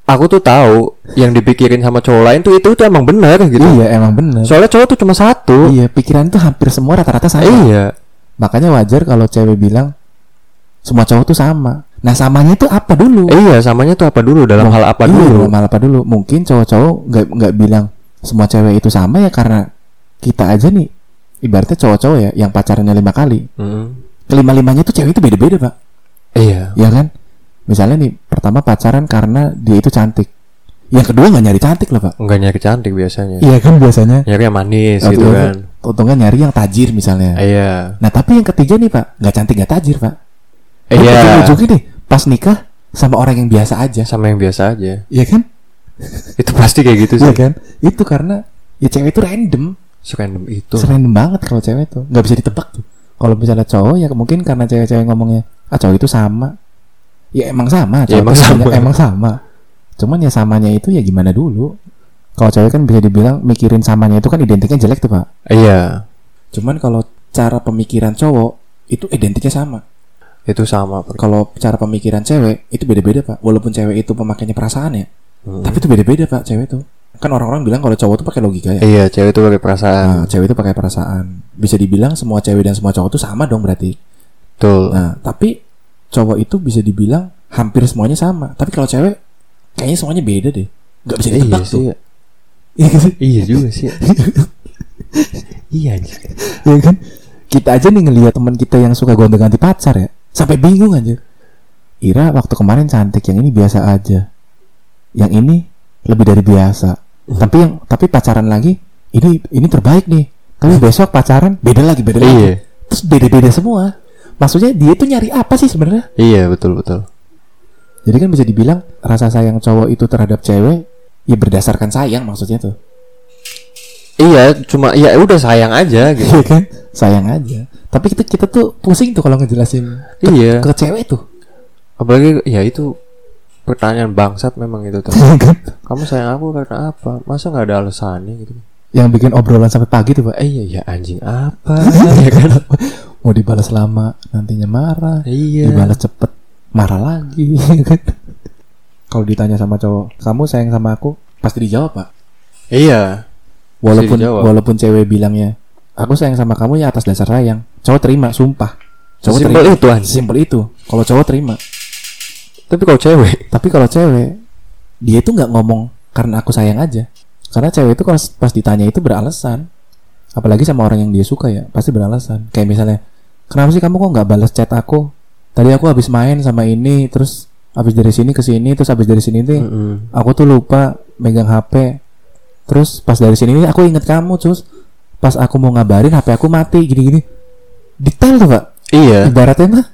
aku tuh tahu yang dipikirin sama cowok lain tuh itu tuh emang benar gitu. iya emang bener Soalnya cowok tuh cuma satu. iya pikiran tuh hampir semua rata-rata sama Iya. makanya wajar kalau cewek bilang semua cowok tuh sama nah samanya itu apa dulu Iya, samanya tuh apa dulu dalam hal apa iya, dulu? dalam hal apa dulu mungkin cowok-cowok nggak nggak bilang semua cewek itu sama ya karena kita aja nih ibaratnya cowok-cowok ya yang pacarannya lima kali Mm. kelima limanya tuh cewek itu beda-beda pak Iya. ya kan misalnya nih pertama pacaran karena dia itu cantik yang kedua nggak nyari cantik loh pak Enggak nyari cantik biasanya. iya kan biasanya Nyari yang manis Atau gitu kan. untungnya nyari yang tajir misalnya Iya. nah tapi yang ketiga nih pak nggak cantik nggak tajir pak Iya. ujung-ujungnya nih pas nikah sama orang yang biasa aja Sama yang biasa aja. Iya kan Itu pasti kayak gitu sih. Iya kan itu karena ya cewek itu random Serandom itu. Serandom banget kalau cewek tuh nggak bisa ditebak tuh kalau misalnya cowok ya mungkin karena cewek-cewek ngomongnya ah cowok itu sama ya emang sama Ya, emang sama. emang sama cuman ya samanya itu ya gimana dulu kalau cewek kan bisa dibilang mikirin samanya itu kan identiknya jelek tuh pak Iya. cuman kalau cara pemikiran cowok itu identiknya sama Itu sama. Pak. kalau cara pemikiran cewek itu beda-beda pak walaupun cewek itu pemakainya perasaan ya Mm. tapi itu beda-beda pak cewek tuh kan orang-orang bilang kalau cowok tuh pakai logika ya Iya, cewek itu pakai perasaan. nah cewek itu pakai perasaan bisa dibilang semua cewek dan semua cowok tuh sama dong berarti Betul. nah tapi cowok itu bisa dibilang hampir semuanya sama. Tapi kalau cewek kayaknya semuanya beda deh. Nggak bisa ditebak iya tuh sih. Iya? Iya juga sih. iya anjir. Iya kan? Kita aja nih ngelihat teman kita yang suka gonta-ganti pacar ya. Sampai bingung aja Ira waktu kemarin cantik yang ini biasa aja. Yang ini lebih dari biasa. Tapi yang tapi pacaran lagi ini ini terbaik nih. Tapi besok pacaran beda lagi beda lagi. Iya. terus beda-beda semua maksudnya dia tuh nyari apa sih sebenarnya Iya, betul betul. jadi kan bisa dibilang rasa sayang cowok itu terhadap cewek ya berdasarkan sayang maksudnya tuh Iya, cuma ya udah sayang aja gitu. Iya kan sayang aja tapi kita kita tuh pusing tuh kalau ngejelasin ke, Iya. ke cewek tuh Apalagi ya itu pertanyaan bangsat memang itu tuh. Iya kan? Kamu sayang aku karena apa? Masa nggak ada alasannya gitu? yang bikin obrolan sampai pagi tuh pak Eh iya ya anjing apa? ya kan? Mau dibalas lama nantinya marah. Iya. dibalas cepet marah lagi. Kalau ditanya sama cowok kamu sayang sama aku? Pasti dijawab pak. Iya. walaupun dijawab. walaupun cewek bilangnya aku sayang sama kamu ya atas dasar sayang. Cowok terima sumpah. Cowok Sesimpel terima. itu anjing. simpel itu. Kalau cowok terima. Tapi kalau cewek, tapi kalau cewek dia itu nggak ngomong karena aku sayang aja. Karena cewek itu kalau pas ditanya itu beralasan. Apalagi sama orang yang dia suka ya pasti beralasan. Kayak misalnya kenapa sih kamu kok nggak balas chat aku? Tadi aku habis main sama ini terus habis dari sini ke sini terus habis dari sini nih Mm-mm. aku tuh lupa megang HP terus pas dari sini nih aku inget kamu terus pas aku mau ngabarin HP aku mati gini-gini. Detail tuh pak. Iya, ibaratnya mah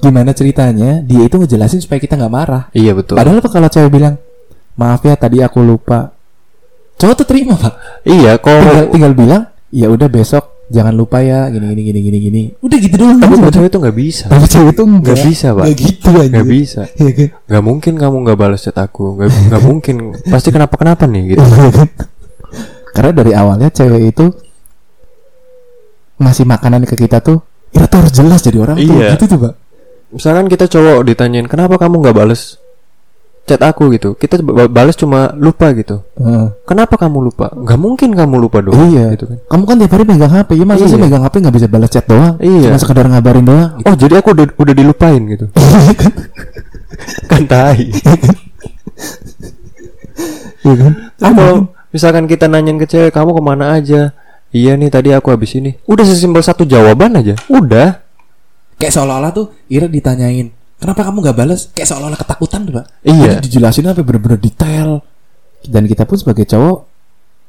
gimana ceritanya dia itu ngejelasin supaya kita nggak marah. Iya betul. padahal apa kalau cewek bilang maaf ya tadi aku lupa. Cowok tuh terima pak. Iya, tinggal, kalau tinggal bilang ya udah besok jangan lupa ya gini gini gini gini gini udah gitu doang tapi kalau cewek itu nggak bisa. tapi cewek tuh nggak bisa, Pak. nggak gitu aja Nggak bisa. Iya kan? Nggak mungkin kamu nggak balas chat aku. Nggak mungkin. Pasti kenapa kenapa nih gitu. Iya kan? karena dari awalnya cewek itu ngasih makanan ke kita tuh itu tuh harus jelas jadi orang tuh Iya. gitu tuh pak Misalkan kita cowok ditanyain kenapa kamu nggak bales chat aku gitu. Kita ba- balas cuma lupa gitu. Heeh. kenapa kamu lupa? Nggak mungkin kamu lupa dong iya. gitu kan. Kamu kan tiap hari megang HP ya masa Iya. sih megang HP nggak bisa balas chat doang? Iya. cuma sekedar ngabarin doang? Oh jadi aku udah udah dilupain gitu? Kan tai. Iya kan? Kalau misalkan kita nanyain ke cewek kamu ke mana aja? Iya nih tadi aku habis ini. Udah sesimpel satu jawaban aja. Udah. Kayak seolah-olah tuh Ira ditanyain kenapa kamu nggak balas kayak seolah-olah ketakutan tuh pak. Iya. Jadi dijelasin apa bener-bener detail. Dan kita pun sebagai cowok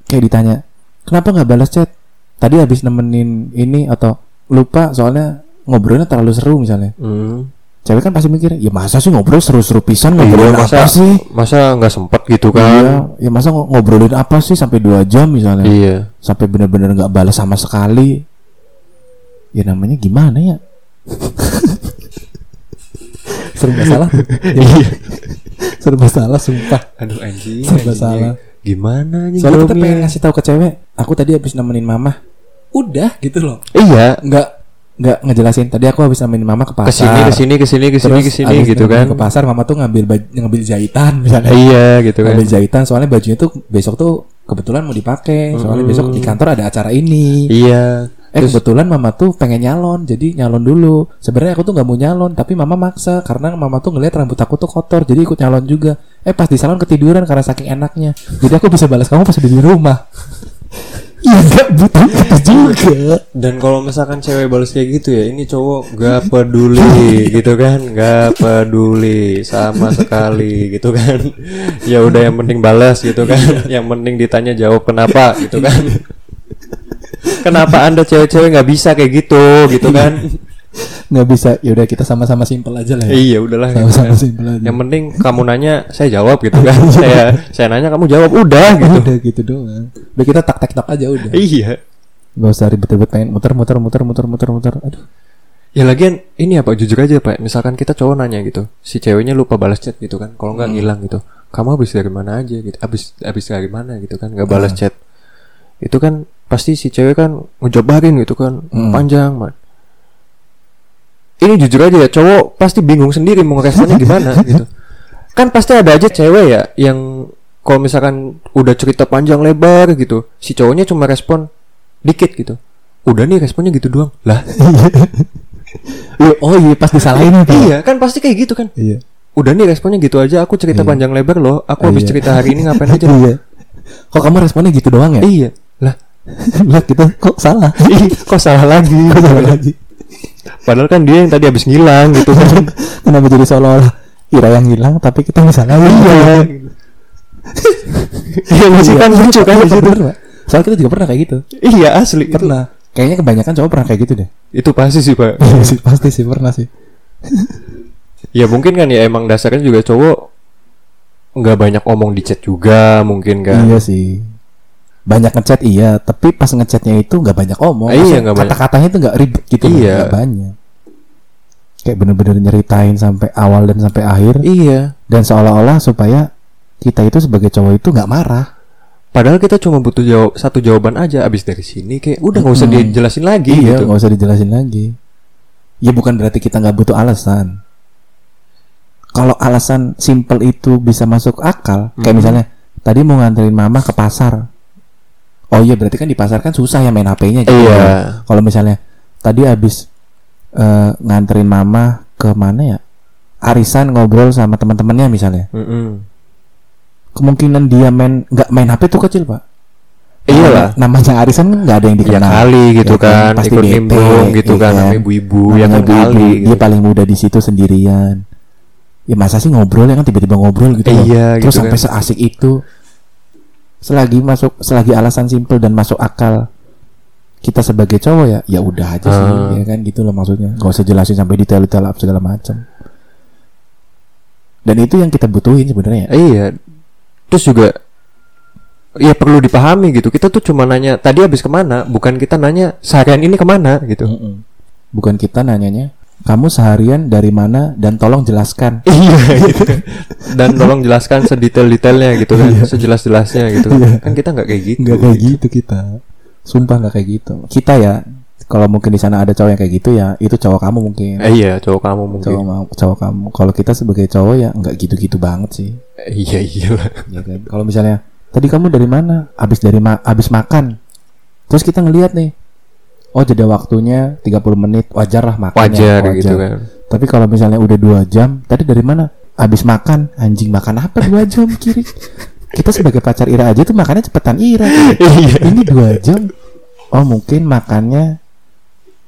kayak ditanya kenapa nggak balas chat tadi habis nemenin ini atau lupa soalnya ngobrolnya terlalu seru misalnya. Hmm. cewek kan pasti mikir ya masa sih ngobrol seru-seru pisan Iya, ngobrolin masa apa sih? masa nggak sempet gitu Iya, kan ya masa ngo- ngobrolin apa sih sampai dua jam misalnya? Iya. Sampai bener-bener nggak balas sama sekali. Ya namanya gimana ya serba salah. Iya. Serba salah sumpah. Aduh anjing Serba anjing. salah. gimana nih soalnya kita pengen ngasih tahu ke cewek aku tadi habis nemenin mama. Udah gitu loh. Iya. Nggak nggak ngejelasin. Tadi aku habis nemenin mama ke pasar. Ke sini ke sini ke sini ke sini Terus ke sini gitu kan? ke pasar mama tuh ngambil baj- ngambil jahitan misalnya. Iya gitu kan. Ngambil jahitan soalnya bajunya tuh besok tuh kebetulan mau dipakai. Soalnya besok di kantor ada acara ini. Iya Eh kebetulan mama tuh pengen nyalon jadi nyalon dulu. Sebenarnya aku tuh nggak mau nyalon tapi mama maksa karena mama tuh ngeliat rambut aku tuh kotor jadi ikut nyalon juga. Eh pas di salon ketiduran karena saking enaknya. Jadi aku bisa balas kamu pas udah di rumah. Iya nggak butuh itu juga. dan kalau misalkan cewek balas kayak gitu ya ini cowok gak peduli gitu kan gak peduli sama sekali gitu kan ya udah yang penting balas gitu kan yang penting ditanya jawab kenapa gitu kan kenapa anda cewek-cewek nggak bisa kayak gitu gitu kan Nggak bisa. Ya udah kita sama-sama simpel aja lah ya. iya udahlah Sama-sama kan. simpel aja. yang penting kamu nanya saya jawab gitu kan saya saya nanya kamu jawab udah gitu Udah gitu doang. Udah kita tak tak tak aja udah. iya Gak usah ribet-ribet pengen muter muter muter muter muter muter. Aduh. Ya lagian ini apa jujur aja pak Misalkan kita cowok nanya gitu Si ceweknya lupa balas chat gitu kan Kalau nggak ngilang gitu Kamu habis dari mana aja gitu Habis habis dari mana gitu kan Gak balas chat Itu kan pasti si cewek kan Ngejabarin gitu kan Hmm. Panjang man Ini jujur aja ya Cowok pasti bingung sendiri Mau responnya gimana gitu Kan pasti ada aja cewek ya Yang kalau misalkan udah cerita panjang lebar gitu Si cowoknya cuma respon Dikit gitu Udah nih responnya gitu doang Lah Oh iya pas disalahin itu. Iya kan pasti kayak gitu kan Iya. Udah nih responnya gitu aja Aku cerita Iya. panjang lebar loh Aku habis Iya. cerita hari ini ngapain aja Iya. Kok kamu responnya gitu doang ya? Iya Lah Lah kita kok salah? Kok salah lagi Kok salah lagi? Padahal kan dia yang tadi habis ngilang gitu kan Kenapa jadi seolah-olah Ira yang hilang tapi kita yang salah? Iya. Iya masih kan lucu kan di situ. Soalnya kita juga pernah kayak gitu. Iya asli itu, Pernah. Kayaknya kebanyakan cowok pernah kayak gitu deh. itu pasti sih pak Iya pasti sih pernah sih. Ya mungkin kan ya emang dasarnya juga cowok nggak banyak omong di chat juga mungkin kan Iya sih. Banyak ngechat iya, tapi pas ngechatnya itu nggak banyak omong. Iya. Kata-katanya tuh nggak ribet gitu. Iya. nggak banyak. Kayak bener-bener nyeritain sampai awal dan sampai akhir Iya dan seolah-olah supaya kita itu sebagai cowok itu nggak marah. Padahal kita cuma butuh jawab satu jawaban aja abis dari sini kayak udah nggak usah dijelasin lagi Iya, gitu. nggak usah dijelasin lagi. Ya bukan berarti kita nggak butuh alasan. Kalau alasan simple itu bisa masuk akal, kayak Mhm. misalnya tadi mau nganterin mama ke pasar. Oh iya berarti kan di pasar kan susah ya main HP-nya. gitu. Iya. Kalau misalnya tadi habis eh, nganterin mama ke mana ya? Arisan ngobrol sama teman-temannya misalnya. Mm-mm. Kemungkinan dia main nggak main HP tuh kecil pak. Iyalah. Namanya arisan kan nggak ada yang Ya dikenal. kali gitu Ya kan, kan, pasti ikut nimbrung gitu iya kan, kan. namanya ibu-ibu ya Namanya kan ibu-ibu, kali. dia Gitu. paling muda di situ sendirian ya masa sih ngobrol ya kan tiba-tiba ngobrol gitu loh. Iya, terus gitu sampai kan. seasik itu selagi masuk selagi alasan simple dan masuk akal kita sebagai cowok ya ya udah aja sih Ah. ya kan gitu loh maksudnya gak usah jelasin sampai detail-detail apa segala macam dan itu yang kita butuhin sebenarnya Iya. Terus juga ya perlu dipahami gitu. Kita tuh cuma nanya tadi habis ke mana, bukan kita nanya seharian ini ke mana gitu. Mm-mm. bukan kita nanyanya kamu seharian dari mana dan tolong jelaskan Iya gitu kan. Dan tolong jelaskan sedetail-detailnya gitu kan, sejelas-jelasnya gitu. Iya. Kan kita nggak kayak gitu. nggak kayak gitu kita sumpah nggak kayak gitu kita ya kalau mungkin di sana ada cowok yang kayak gitu ya itu cowok kamu mungkin Eh, iya, cowok kamu mungkin. cowok cowok kamu kalau kita sebagai cowok ya nggak gitu-gitu banget sih Eh, iya, iyalah. ya kan kalau misalnya tadi kamu dari mana habis dari ma habis makan terus kita ngelihat nih oh jeda waktunya 30 menit wajar lah makan Wajar, gitu kan. tapi kalau misalnya udah dua jam tadi dari mana? Habis makan. Anjing makan apa dua jam kiri? Kita sebagai pacar Ira aja tuh makannya cepetan Ira. Iya. ini dua jam. Oh mungkin makannya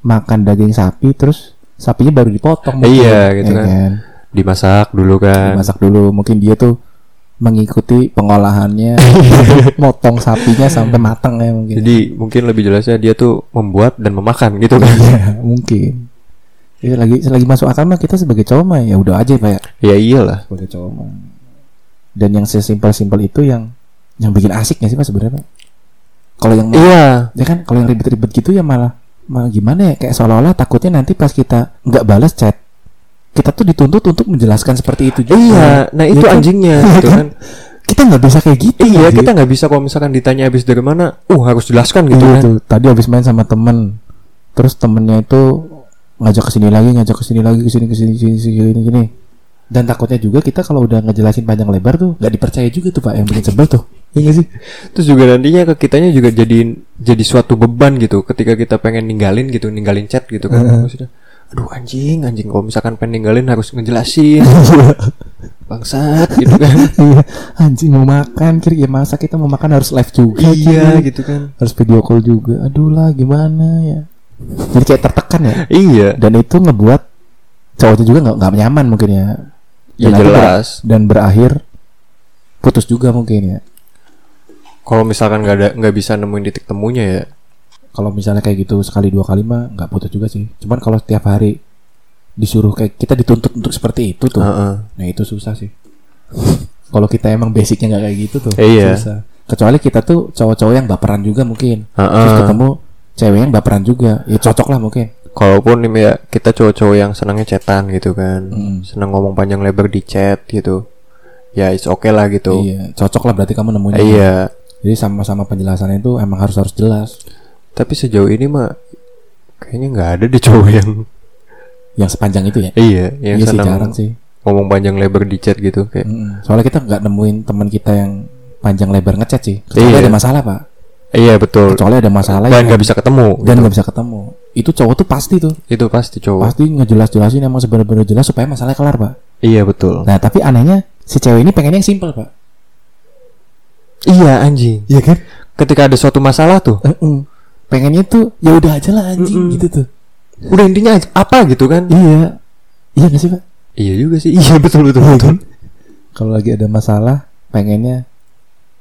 makan daging sapi terus sapinya baru dipotong mungkin, Iya, gitu ya kan. Dimasak dulu kan. dimasak dulu. Mungkin dia tuh mengikuti pengolahannya motong sapinya sampai matang ya mungkin Jadi mungkin lebih jelasnya dia tuh membuat dan memakan gitu kan. Iya, mungkin ya lagi lagi masuk akal mah kita sebagai cowok mah ya udah aja pak ya ya iyalah. sebagai cowok mah dan yang sesimpel-simpel itu yang yang bikin asik gak sih pak sebenarnya Pak? kalau yang Iya. ya kan kalau yang ribet-ribet gitu ya malah malah gimana ya kayak seolah-olah takutnya nanti pas kita nggak balas chat kita tuh dituntut untuk menjelaskan seperti itu juga Iya, nah itu Ya kan? anjingnya gitu kan. kita nggak bisa kayak gitu Iya, sih? kita nggak bisa kalau misalkan ditanya habis dari mana, uh harus jelaskan gitu Iya kan. tuh, tadi habis main sama temen terus temennya itu ngajak ke sini lagi ngajak ke sini lagi ke sini ke sini sini sini gini dan takutnya juga kita kalau udah ngejelasin panjang lebar tuh nggak dipercaya juga tuh pak yang bikin sebel tuh iya sih Terus juga nantinya ke kitanya juga jadi jadi suatu beban gitu ketika kita pengen ninggalin gitu, ninggalin chat gitu kan. Heeh. Maksudnya, aduh anjing, anjing kalau misalkan pengen ninggalin harus ngejelasin. Bangsat gitu kan. iya anjing mau makan kira ya masa kita mau makan harus live juga iya Kiri? gitu kan. harus video call juga aduh lah gimana ya jadi kayak tertekan ya Iya, dan itu ngebuat cowoknya juga nggak nggak nyaman mungkin ya ya Dan ber- jelas. dan berakhir putus juga mungkin ya Kalau misalkan nggak ada nggak bisa nemuin titik temunya ya, kalau misalnya kayak gitu sekali dua kali mah nggak putus juga sih cuman kalau setiap hari disuruh kayak kita dituntut untuk seperti itu tuh Heeh. nah itu susah sih kalau kita emang basicnya nggak kayak gitu tuh Iya. susah kecuali kita tuh cowok-cowok yang baperan juga mungkin terus Heeh. ketemu cewek yang baperan juga ya cocok lah mungkin Kalaupun ya kita cowok-cowok yang senangnya chatan gitu kan, Mm. senang ngomong panjang lebar di chat gitu, ya it's okay lah gitu. iya cocok lah berarti kamu nemunya Iya. jadi sama-sama penjelasannya itu emang harus harus jelas Tapi sejauh ini mah kayaknya nggak ada deh cowok yang yang sepanjang itu ya iya yang iya sih jarang sih ngomong panjang lebar di chat gitu kayak. Mm-mm. soalnya kita nggak nemuin teman kita yang panjang lebar ngechat sih kecuali Iya. ada masalah pak Iya betul. kecuali ada masalah Dan nggak bisa ketemu. dan gitu. nggak bisa ketemu itu cowok tuh pasti tuh Itu pasti cowok. pasti ngejelas-jelasin emang sebenar-benar jelas supaya masalahnya kelar pak Iya betul. nah tapi anehnya si cewek ini pengennya yang simple pak Iya anjing. iya kan Ketika ada suatu masalah tuh, Heeh. Pengennya tuh ya udah aja lah anjing Mm-mm. gitu tuh udah intinya apa gitu kan? iya iya gak sih pak Iya juga sih. Iya betul betul Iya betul. kalau lagi ada masalah pengennya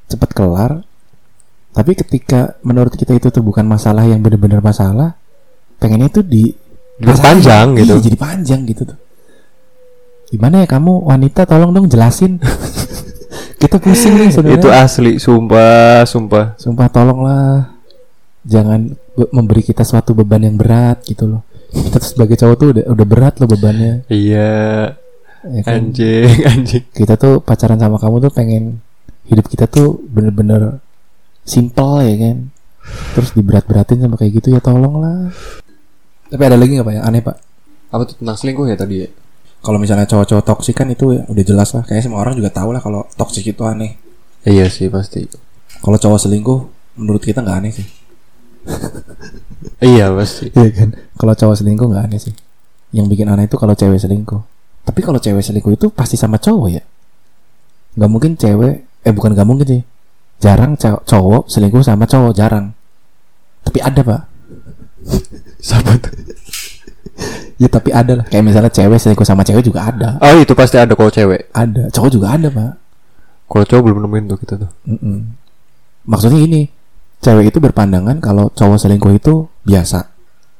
cepat kelar tapi ketika menurut kita itu tuh bukan masalah yang benar-benar masalah pengennya tuh di Diperpanjang masalah- gitu. iya, jadi panjang gitu tuh gimana ya kamu wanita tolong dong jelasin kita pusing nih sebenarnya Itu asli, sumpah, sumpah. sumpah tolonglah jangan be- memberi kita suatu beban yang berat gitu loh. Kita tuh sebagai cowok tuh udah udah berat loh bebannya. Iya, ya kan? anjing, anjing. kita tuh pacaran sama kamu tuh pengen hidup kita tuh bener-bener simple ya kan? Terus diberat-beratin sama kayak gitu ya tolong lah tapi ada lagi nggak pak yang aneh pak? Apa tuh tentang selingkuh ya tadi ya? kalau misalnya cowok-cowok toksik kan itu ya udah jelas lah. Kayak semua orang juga tahu lah kalau toksik itu aneh. Iya sih pasti. kalau cowok selingkuh menurut kita nggak aneh sih Iya pasti. Iya kan? Kalau cowok selingkuh nggak aneh sih. Yang bikin aneh itu kalau cewek selingkuh. Tapi kalau cewek selingkuh itu pasti sama cowok ya? Nggak mungkin cewek eh bukan nggak mungkin sih. Jarang cow- cowok selingkuh sama cowok jarang. Tapi ada pak. Siapa tuh? ya tapi ada lah. Kayak misalnya cewek selingkuh sama cewek juga ada. Oh itu pasti ada kalau cewek. ada. Cowok juga ada pak. Kalau cowok belum nemuin tuh kita tuh. Mm-mm. maksudnya ini cewek itu berpandangan kalau cowok selingkuh itu biasa.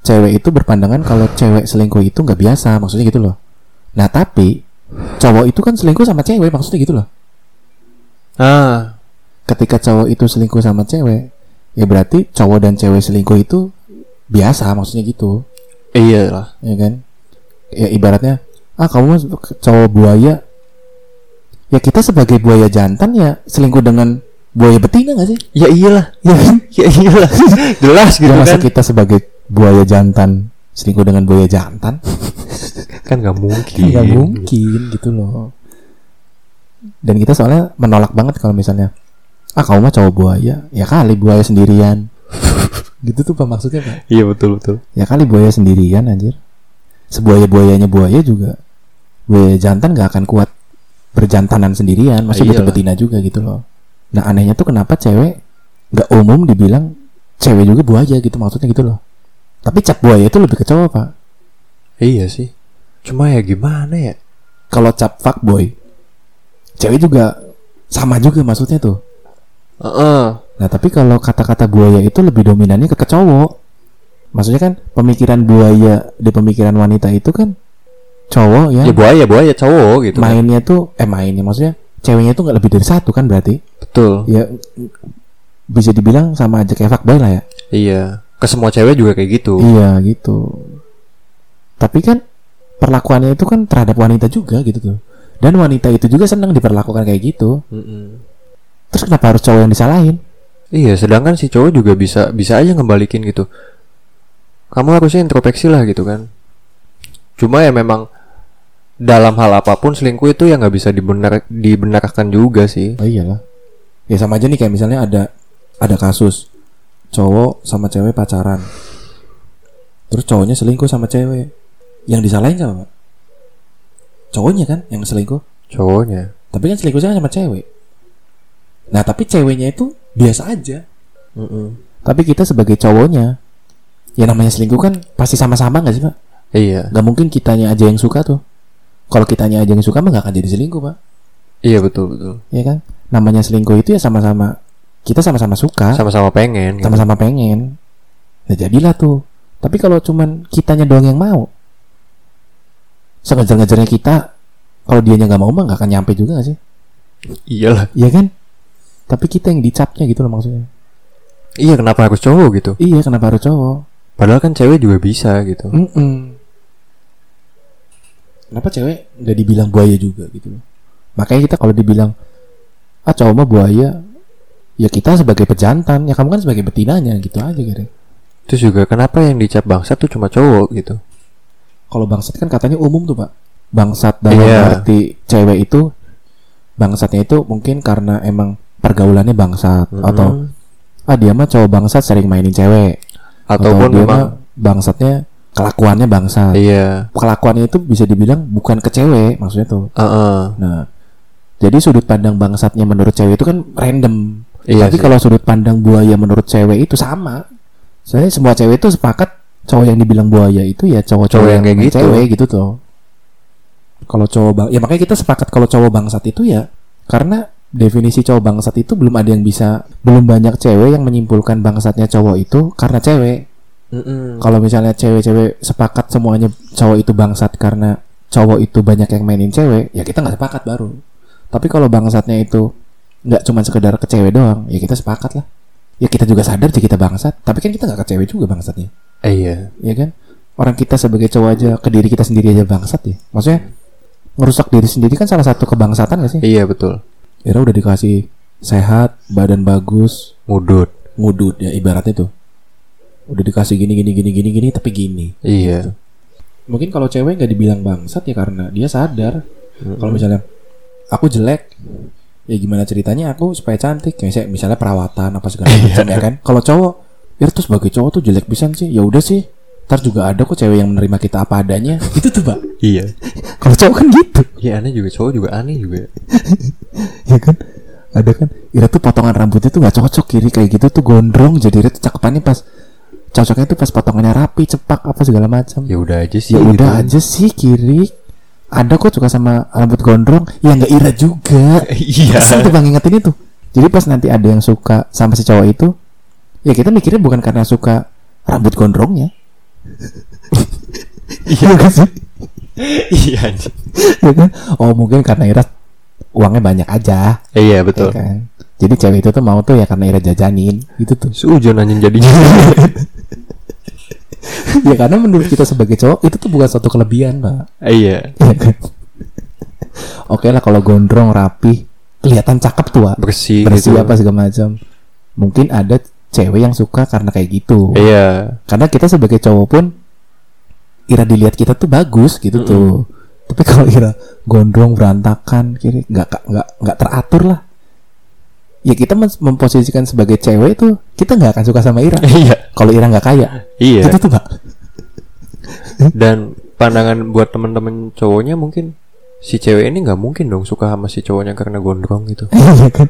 Cewek itu berpandangan kalau cewek selingkuh itu nggak biasa maksudnya gitu loh. Nah tapi cowok itu kan selingkuh sama cewek maksudnya gitu loh. Ah, ketika cowok itu selingkuh sama cewek ya berarti cowok dan cewek selingkuh itu biasa maksudnya gitu. Iya lah. ya kan? Ya ibaratnya ah kamu cowok buaya. Ya kita sebagai buaya jantan ya selingkuh dengan buaya betina gak sih? Ya iyalah. ya kan? Ya iyalah. Jelas gitu masa kan. kita sebagai buaya jantan selingkuh dengan buaya jantan? Kan nggak mungkin. Nggak mungkin gitu loh. Dan kita soalnya menolak banget kalau misalnya ah kamu mah cowok buaya. Ya kali buaya sendirian. Gitu tuh pak maksudnya pak. Iya betul betul. Ya kali buaya sendirian anjir. Sebuaya buayanya buaya juga. Buaya jantan gak akan kuat berjantanan sendirian. Masih betul betina juga gitu loh nah anehnya tuh kenapa cewek nggak umum dibilang cewek juga buaya gitu maksudnya gitu loh. Tapi cap buaya itu lebih ke cowok pak. Iya sih. Cuma ya gimana ya? Kalau cap fuckboy cewek juga sama juga maksudnya tuh. Heeh. nah tapi kalau kata-kata buaya itu lebih dominannya ke, ke cowok. Maksudnya kan pemikiran buaya di pemikiran wanita itu kan cowok ya. Ya buaya buaya cowok gitu kan. mainnya tuh eh mainnya maksudnya ceweknya tuh nggak lebih dari satu kan berarti? Betul. Ya bisa dibilang sama aja kayak fuckboy lah ya. Iya. Ke semua cewek juga kayak gitu. Iya gitu. Tapi kan perlakuannya itu kan terhadap wanita juga gitu tuh. Dan wanita itu juga senang diperlakukan kayak gitu. Mm-mm. terus kenapa harus cowok yang disalahin? Iya sedangkan si cowok juga bisa bisa aja ngebalikin gitu. Kamu harusnya introspeksi lah gitu kan. Cuma ya memang dalam hal apa pun selingkuh itu ya nggak bisa dibenar dibenarkan juga sih oh iyalah ya sama aja nih kayak misalnya ada ada kasus cowok sama cewek pacaran terus cowoknya selingkuh sama cewek yang disalahin siapa pak cowoknya kan yang selingkuh cowoknya Tapi kan selingkuhnya sama cewek. Nah, tapi ceweknya itu biasa aja. Mm-mm. Tapi kita sebagai cowoknya, ya namanya selingkuh kan pasti sama-sama nggak sih, Pak? iya Nggak mungkin kitanya aja yang suka tuh. Kalau kitanya aja yang suka mah nggak akan jadi selingkuh, Pak. iya betul betul Ya kan? Namanya selingkuh itu ya sama-sama kita sama-sama suka, sama-sama pengen gitu. sama-sama pengen. Ya jadilah tuh. Tapi kalau cuman kitanya doang yang mau, sengaja-ngajarnya kita, kalau dianya nggak mau mah nggak akan nyampe juga gak sih? iyalah Iya kan? Tapi kita yang dicapnya gitu loh maksudnya. iya kenapa harus cowok gitu Iya, kenapa harus cowok? padahal kan cewek juga bisa gitu Mm-mm. Kenapa cewek nggak dibilang buaya juga gitu loh? Makanya kita kalau dibilang ah cowok mah buaya, ya kita sebagai pejantan, ya kamu kan sebagai betinanya gitu aja gitu. terus juga kenapa yang dicap bangsat tuh cuma cowok gitu Kalau bangsat kan katanya umum tuh pak. Bangsat dalam Iya. arti cewek itu bangsatnya itu mungkin karena emang pergaulannya bangsat atau Mm-mm. ah dia mah cowok bangsat sering mainin cewek ataupun dia memang mah bangsatnya kelakuannya bangsat. iya Kelakuannya itu bisa dibilang bukan ke cewek maksudnya tuh. Heeh. Nah, jadi sudut pandang bangsatnya menurut cewek itu kan random. Iya Tapi sih. kalau sudut pandang buaya menurut cewek itu sama. Soalnya semua cewek itu sepakat cowok yang dibilang buaya itu ya cowok-cowok Cowok yang yang, kayak gitu. cewek gitu tuh. Kalau cowok bang, ya makanya kita sepakat kalau cowok bangsat itu ya karena definisi cowok bangsat itu belum ada yang bisa, belum banyak cewek yang menyimpulkan bangsatnya cowok itu karena cewek. Mm-mm. Kalau misalnya cewek-cewek sepakat semuanya cowok itu bangsat karena cowok itu banyak yang mainin cewek, ya kita nggak sepakat baru. Tapi kalau bangsatnya itu nggak cuma sekedar ke cewek doang, ya kita sepakat lah. Ya kita juga sadar sih kita bangsat, tapi kan kita nggak ke cewek juga bangsatnya, Eh, iya ya kan? Orang kita sebagai cowok aja ke diri kita sendiri aja bangsat ya. Maksudnya ngerusak diri sendiri kan salah satu kebangsatan gak sih? iya betul Ira udah dikasih sehat, badan bagus, mudut ngudut ya ibaratnya tuh. Udah dikasih gini gini gini gini gini tapi gini. iya. Mungkin kalau cewek nggak dibilang bangsat ya karena dia sadar. Kalau misalnya aku jelek ya gimana ceritanya aku supaya cantik? Misalnya, misalnya perawatan apa segala macam ya kan? Kalau cowok ya terus sebagai cowok tuh jelek pisan sih. Ya udah sih. Ntar juga ada kok cewek yang menerima kita apa adanya. Itu tuh pak. Iya. Kalau cowok kan gitu. Iya aneh juga. Cowok juga aneh juga. Ya kan? Ada kan? Ira tuh potongan rambutnya tuh nggak cocok. Kiri kayak gitu tuh gondrong. Jadi Ira tuh cakepannya pas cocoknya tuh pas potongannya rapi cepak apa segala macam. Ya udah aja sih ya gitu. udah aja sih kiri ada kok suka sama rambut gondrong. Ya nggak ira juga. Iya. Kesel tuh bang ingetin itu. Jadi pas nanti ada yang suka sama si cowok itu ya kita mikirnya bukan karena suka rambut gondrongnya. Iya. Kan sih? Iya. Ya kan? oh mungkin karena ira uangnya banyak aja. Iya ya betul kan jadi cewek itu tuh mau tuh ya karena ira jajanin gitu tuh Seujon anjing jadinya ya karena menurut kita sebagai cowok itu tuh bukan suatu kelebihan pak Eh, iya Iya kan? Oke lah kalau gondrong rapi kelihatan cakep tuh Wak. bersih bersih gitu. apa segala macam. Mungkin ada cewek yang suka karena kayak gitu. Iya. Karena kita sebagai cowok pun Ira dilihat kita tuh bagus gitu tuh. Tapi kalau Ira gondrong berantakan kiri nggak nggak nggak teratur lah. Ya kita mem- memposisikan sebagai cewek tuh kita nggak akan suka sama Ira. Iya. kalau Ira nggak kaya, Iya. itu tuh nggak. Dan pandangan buat temen-temen cowoknya mungkin si cewek ini nggak mungkin dong suka sama si cowoknya karena gondrong gitu. Iya kan.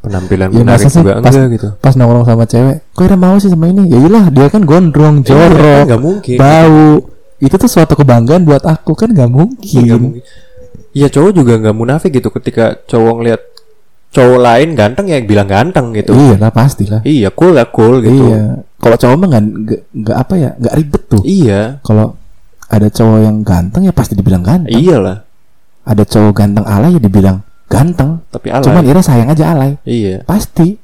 Penampilan Ya, menarik sih juga pas- enggak gitu. Pas nongkrong sama cewek, kok Ira mau sih sama ini? Ya iyalah dia kan gondrong, Iya, jorok, nggak mungkin. bau. Itu tuh suatu kebanggaan buat aku kan nggak mungkin. Nggak mungkin. Iya cowok juga nggak munafik gitu ketika cowok ngeliat cowok lain ganteng ya bilang ganteng gitu. Iya lah pastilah. Iya cool lah cool gitu. Iya. Kalau cowok mah nggak apa ya, nggak ribet tuh. Iya. Kalau ada cowok yang ganteng ya pasti dibilang ganteng. Iyalah. Ada cowok ganteng alay ya dibilang ganteng. Tapi alay. Cuman Ira sayang aja alay. Iya. Pasti.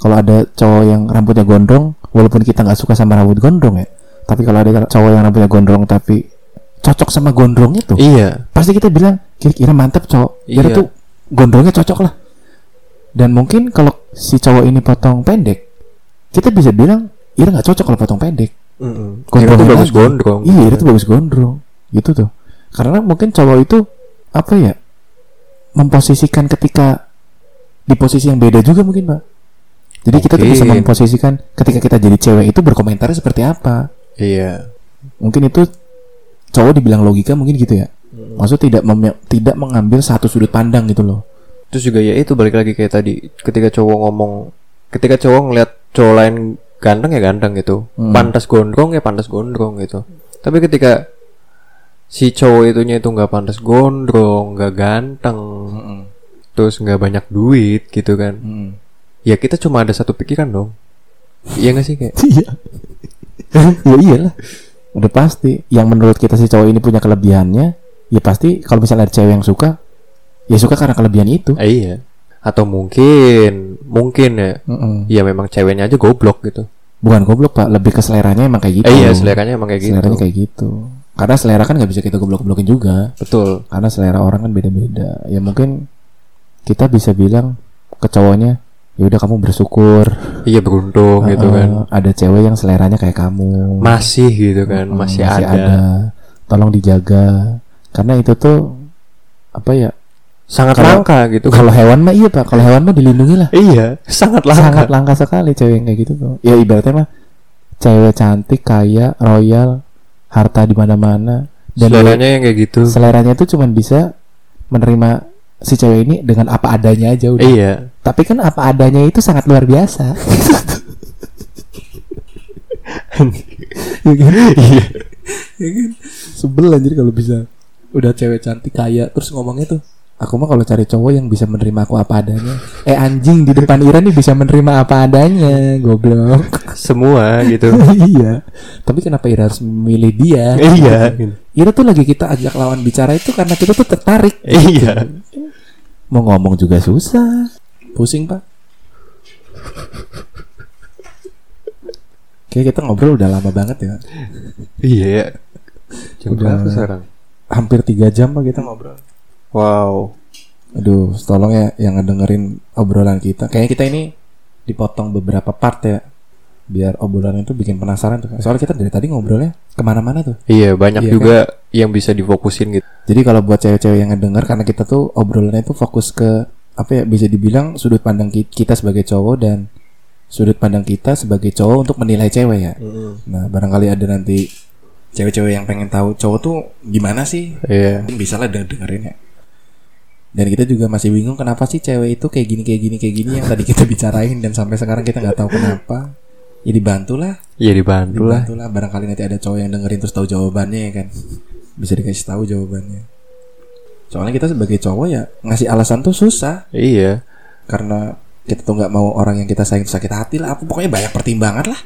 Kalau ada cowok yang rambutnya gondrong, walaupun kita nggak suka sama rambut gondrong ya, tapi kalau ada cowok yang rambutnya gondrong tapi cocok sama gondrong itu, Iya. pasti kita bilang kira-kira mantep cowok. Iya. tuh gondrongnya cocok lah. Dan mungkin kalau si cowok ini potong pendek, kita bisa bilang Ira nggak cocok kalau potong pendek. Mm Gondrong itu bagus lagi. gondrong. Iya, itu bagus gondrong. Gitu tuh. Karena mungkin cowok itu apa ya? Memposisikan ketika di posisi yang beda juga mungkin, Pak. Jadi kita tuh bisa memposisikan ketika kita jadi cewek itu berkomentarnya seperti apa. Iya. Mungkin itu cowok dibilang logika mungkin gitu ya. Maksud tidak mem- tidak mengambil satu sudut pandang gitu loh. Terus juga ya itu balik lagi kayak tadi ketika cowok ngomong ketika cowok ngeliat cowok lain ganteng ya ganteng gitu. Hmm. Pantas gondrong ya pantas gondrong gitu. Tapi ketika si cowok itunya itu nggak pantas gondrong, nggak ganteng, terus nggak banyak duit gitu kan. Ya kita cuma ada satu pikiran dong. Iya gak sih kayak Iya. ya iyalah. Udah pasti. Yang menurut kita si cowok ini punya kelebihannya, ya pasti kalau misalnya ada cewek yang suka, ya suka karena kelebihan itu. Ah, iya. Atau mungkin mungkin ya Mm-mm. ya memang ceweknya aja goblok gitu. Bukan goblok pak, lebih ke seleranya emang kayak gitu. Eh, iya, seleranya emang kayak gitu. Seleranya kayak gitu. Karena selera kan nggak bisa kita goblok-goblokin juga. Betul. Karena selera orang kan beda-beda. Ya mungkin kita bisa bilang ke cowoknya, ya udah kamu bersyukur. Iya beruntung gitu Eh, kan. Ada cewek yang seleranya kayak kamu. Masih gitu kan, Mm, masih, ada. Tolong dijaga. Karena itu tuh apa ya? Sangat Kalau- langka gitu. Kalau hewan mah iya pak. Kalau hewan mah dilindungi lah. iya, sangat langka. Sangat langka sekali cewek yang kayak gitu tuh. Ya ibaratnya mah cewek cantik, kaya, royal, harta di mana-mana. Dan Seleranya yang kayak gitu. seleranya tuh cuman bisa menerima si cewek ini dengan apa adanya aja udah. Iya. Tapi kan apa adanya itu sangat luar biasa. ya kan? Iya. Ya kan? Sebel anjir kalau bisa udah cewek cantik kaya terus ngomongnya tuh Aku mah kalau cari cowok yang bisa menerima aku apa adanya. Eh anjing di depan Ira nih bisa menerima apa adanya, goblok. Semua gitu. iya. Tapi kenapa Ira harus memilih dia? iya. Ira tuh lagi kita ajak lawan bicara itu karena kita tuh tertarik. Iya. Mau ngomong juga susah. Pusing, Pak. Oke, kita ngobrol udah lama banget ya. Iya. Jam Udah. berapa sekarang? Hampir tiga jam Pak kita ngobrol. Wow. Aduh, tolong ya yang ngedengerin obrolan kita. Kayaknya kita ini dipotong beberapa part ya. Biar obrolan itu bikin penasaran tuh. Soalnya kita dari tadi ngobrolnya ke mana-mana tuh. Iya, banyak Iya juga yang bisa difokusin gitu. Jadi kalau buat cewek-cewek yang ngedenger karena kita tuh obrolannya itu fokus ke apa ya bisa dibilang sudut pandang ki- kita sebagai cowok dan sudut pandang kita sebagai cowok untuk menilai cewek ya. Nah, barangkali ada nanti cewek-cewek yang pengen tahu cowok tuh gimana sih? Iya. Mungkin bisa lah denger- dengerin ya. Dan kita juga masih bingung kenapa sih cewek itu kayak gini kayak gini kayak gini yang tadi kita bicarain dan sampai sekarang kita nggak tahu kenapa. Ya dibantulah, Iya dibantu lah. dibantulah barangkali nanti ada cowok yang dengerin terus tahu jawabannya ya kan. Bisa dikasih tahu jawabannya. Soalnya kita sebagai cowok ya ngasih alasan tuh susah Iya. karena kita tuh nggak mau orang yang kita sayang sakit hati lah. Apa pokoknya banyak pertimbangan lah.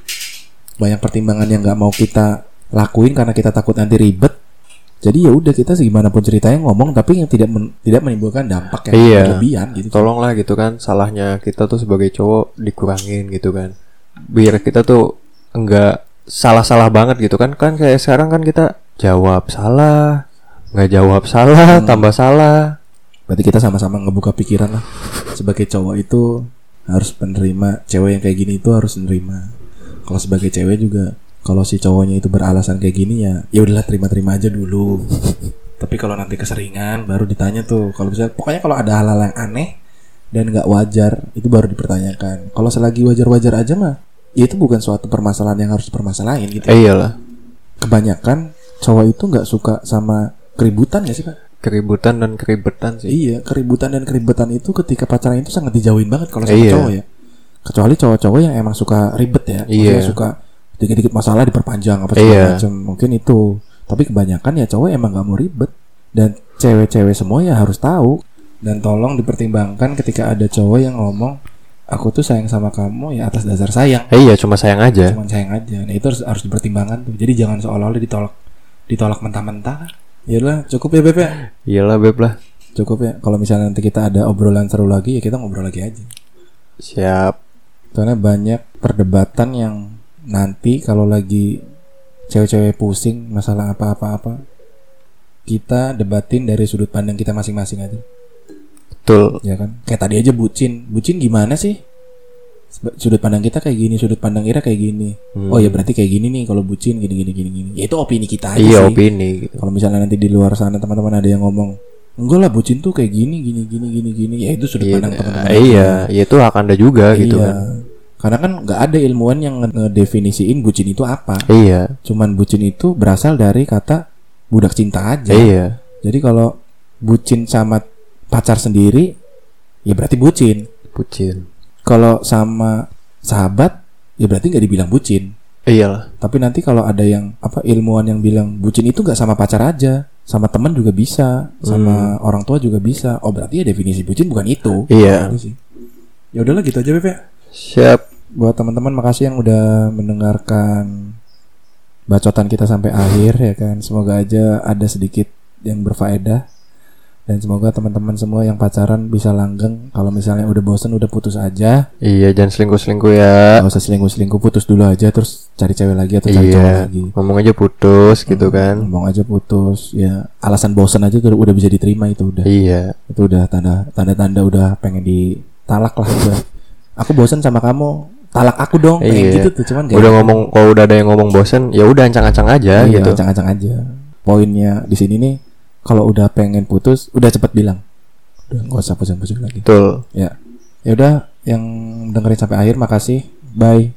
Banyak pertimbangan yang nggak mau kita lakuin karena kita takut nanti ribet. Jadi ya udah kita segimana pun ceritanya ngomong tapi yang tidak men- tidak menimbulkan dampak yang Iya. berlebihan gitu. Tolonglah gitu kan salahnya kita tuh sebagai cowok dikurangin gitu kan. Biar kita tuh enggak salah-salah banget gitu kan. Kan kayak sekarang kan kita jawab salah, nggak jawab salah, Hmm. tambah salah. Berarti kita sama-sama ngebuka pikiran lah sebagai cowok itu harus menerima cewek yang kayak gini itu harus menerima kalau sebagai cewek juga kalau si cowoknya itu beralasan kayak gini ya ya udahlah terima-terima aja dulu tapi kalau nanti keseringan baru ditanya tuh kalau bisa pokoknya kalau ada hal-hal yang aneh dan nggak wajar itu baru dipertanyakan kalau selagi wajar-wajar aja mah ya itu bukan suatu permasalahan yang harus dipermasalahin gitu Eh, iyalah. kebanyakan cowok itu nggak suka sama keributan ya sih pak Keributan dan keribetan sih. Iya, keributan dan keribetan itu ketika pacaran itu sangat dijauhin banget kalau sama Iya. cowok ya. Kecuali cowok-cowok yang emang suka ribet ya, Iya. suka dikit-dikit masalah diperpanjang apa segala Iya. macam. Mungkin itu. Tapi kebanyakan ya cowok emang nggak mau ribet dan cewek-cewek semua ya harus tahu dan tolong dipertimbangkan ketika ada cowok yang ngomong aku tuh sayang sama kamu ya atas dasar sayang, Eh, iya cuma sayang aja. cuman sayang aja. Nah, itu harus harus dipertimbangkan tuh. Jadi jangan seolah-olah ditolak ditolak mentah-mentah. Ya udah, cukup ya Beb ya. Iyalah beb lah. Cukup ya. Kalau misalnya nanti kita ada obrolan seru lagi ya kita ngobrol lagi aja. Siap. Karena banyak perdebatan yang nanti kalau lagi cewek-cewek pusing masalah apa-apa-apa kita debatin dari sudut pandang kita masing-masing aja, Betul. ya kan? Kayak tadi aja bucin, bucin gimana sih? Sudut pandang kita kayak gini, sudut pandang Ira kayak gini. Hmm. Oh ya berarti kayak gini nih kalau bucin gini gini gini gini. Ya itu opini kita aja Iya sih. opini gitu. Kalau misalnya nanti di luar sana teman-teman ada yang ngomong enggak lah bucin tuh kayak gini gini gini gini gini ya itu sudut Iya, pandang teman-teman iya, ya itu hak anda juga gitu Iya. kan. Karena kan nggak ada ilmuwan yang nge- ngedefinisiin bucin itu apa. Iya, cuman bucin itu berasal dari kata budak cinta aja. Iya, jadi kalau bucin sama pacar sendiri ya berarti bucin. Bucin. kalau sama sahabat ya berarti nggak dibilang bucin. Iyalah. tapi nanti kalau ada yang apa ilmuwan yang bilang bucin itu nggak sama pacar aja sama teman juga bisa sama orang tua juga bisa. Oh berarti ya definisi bucin bukan itu. Iya. Sih. Ya udahlah gitu aja Beb ya. Siap. Buat teman-teman makasih yang udah mendengarkan bacotan kita sampai akhir ya kan? Semoga aja ada sedikit yang berfaedah. Dan semoga teman-teman semua yang pacaran bisa langgeng. Kalau misalnya udah bosen udah putus aja. Iya, jangan selingkuh-selingkuh ya. nggak usah selingkuh-selingkuh putus dulu aja terus cari cewek lagi atau cari cowok Iya, lagi. ngomong aja putus gitu kan. ngomong aja putus ya. Alasan bosen aja tuh udah bisa diterima itu udah. Iya, itu udah tanda tanda tanda udah pengen ditalak lah udah. Aku bosen sama kamu talak aku dong pengen Iya. gitu tuh cuman kayak udah ngomong kalau udah ada yang ngomong bosen, ya udah ancang-ancang aja iya, gitu. acang-acang aja. Poinnya di sini nih kalau udah pengen putus udah cepet bilang. Udah nggak usah pusing-pusing lagi. Betul. ya. Ya udah yang dengerin sampai akhir makasih. Bye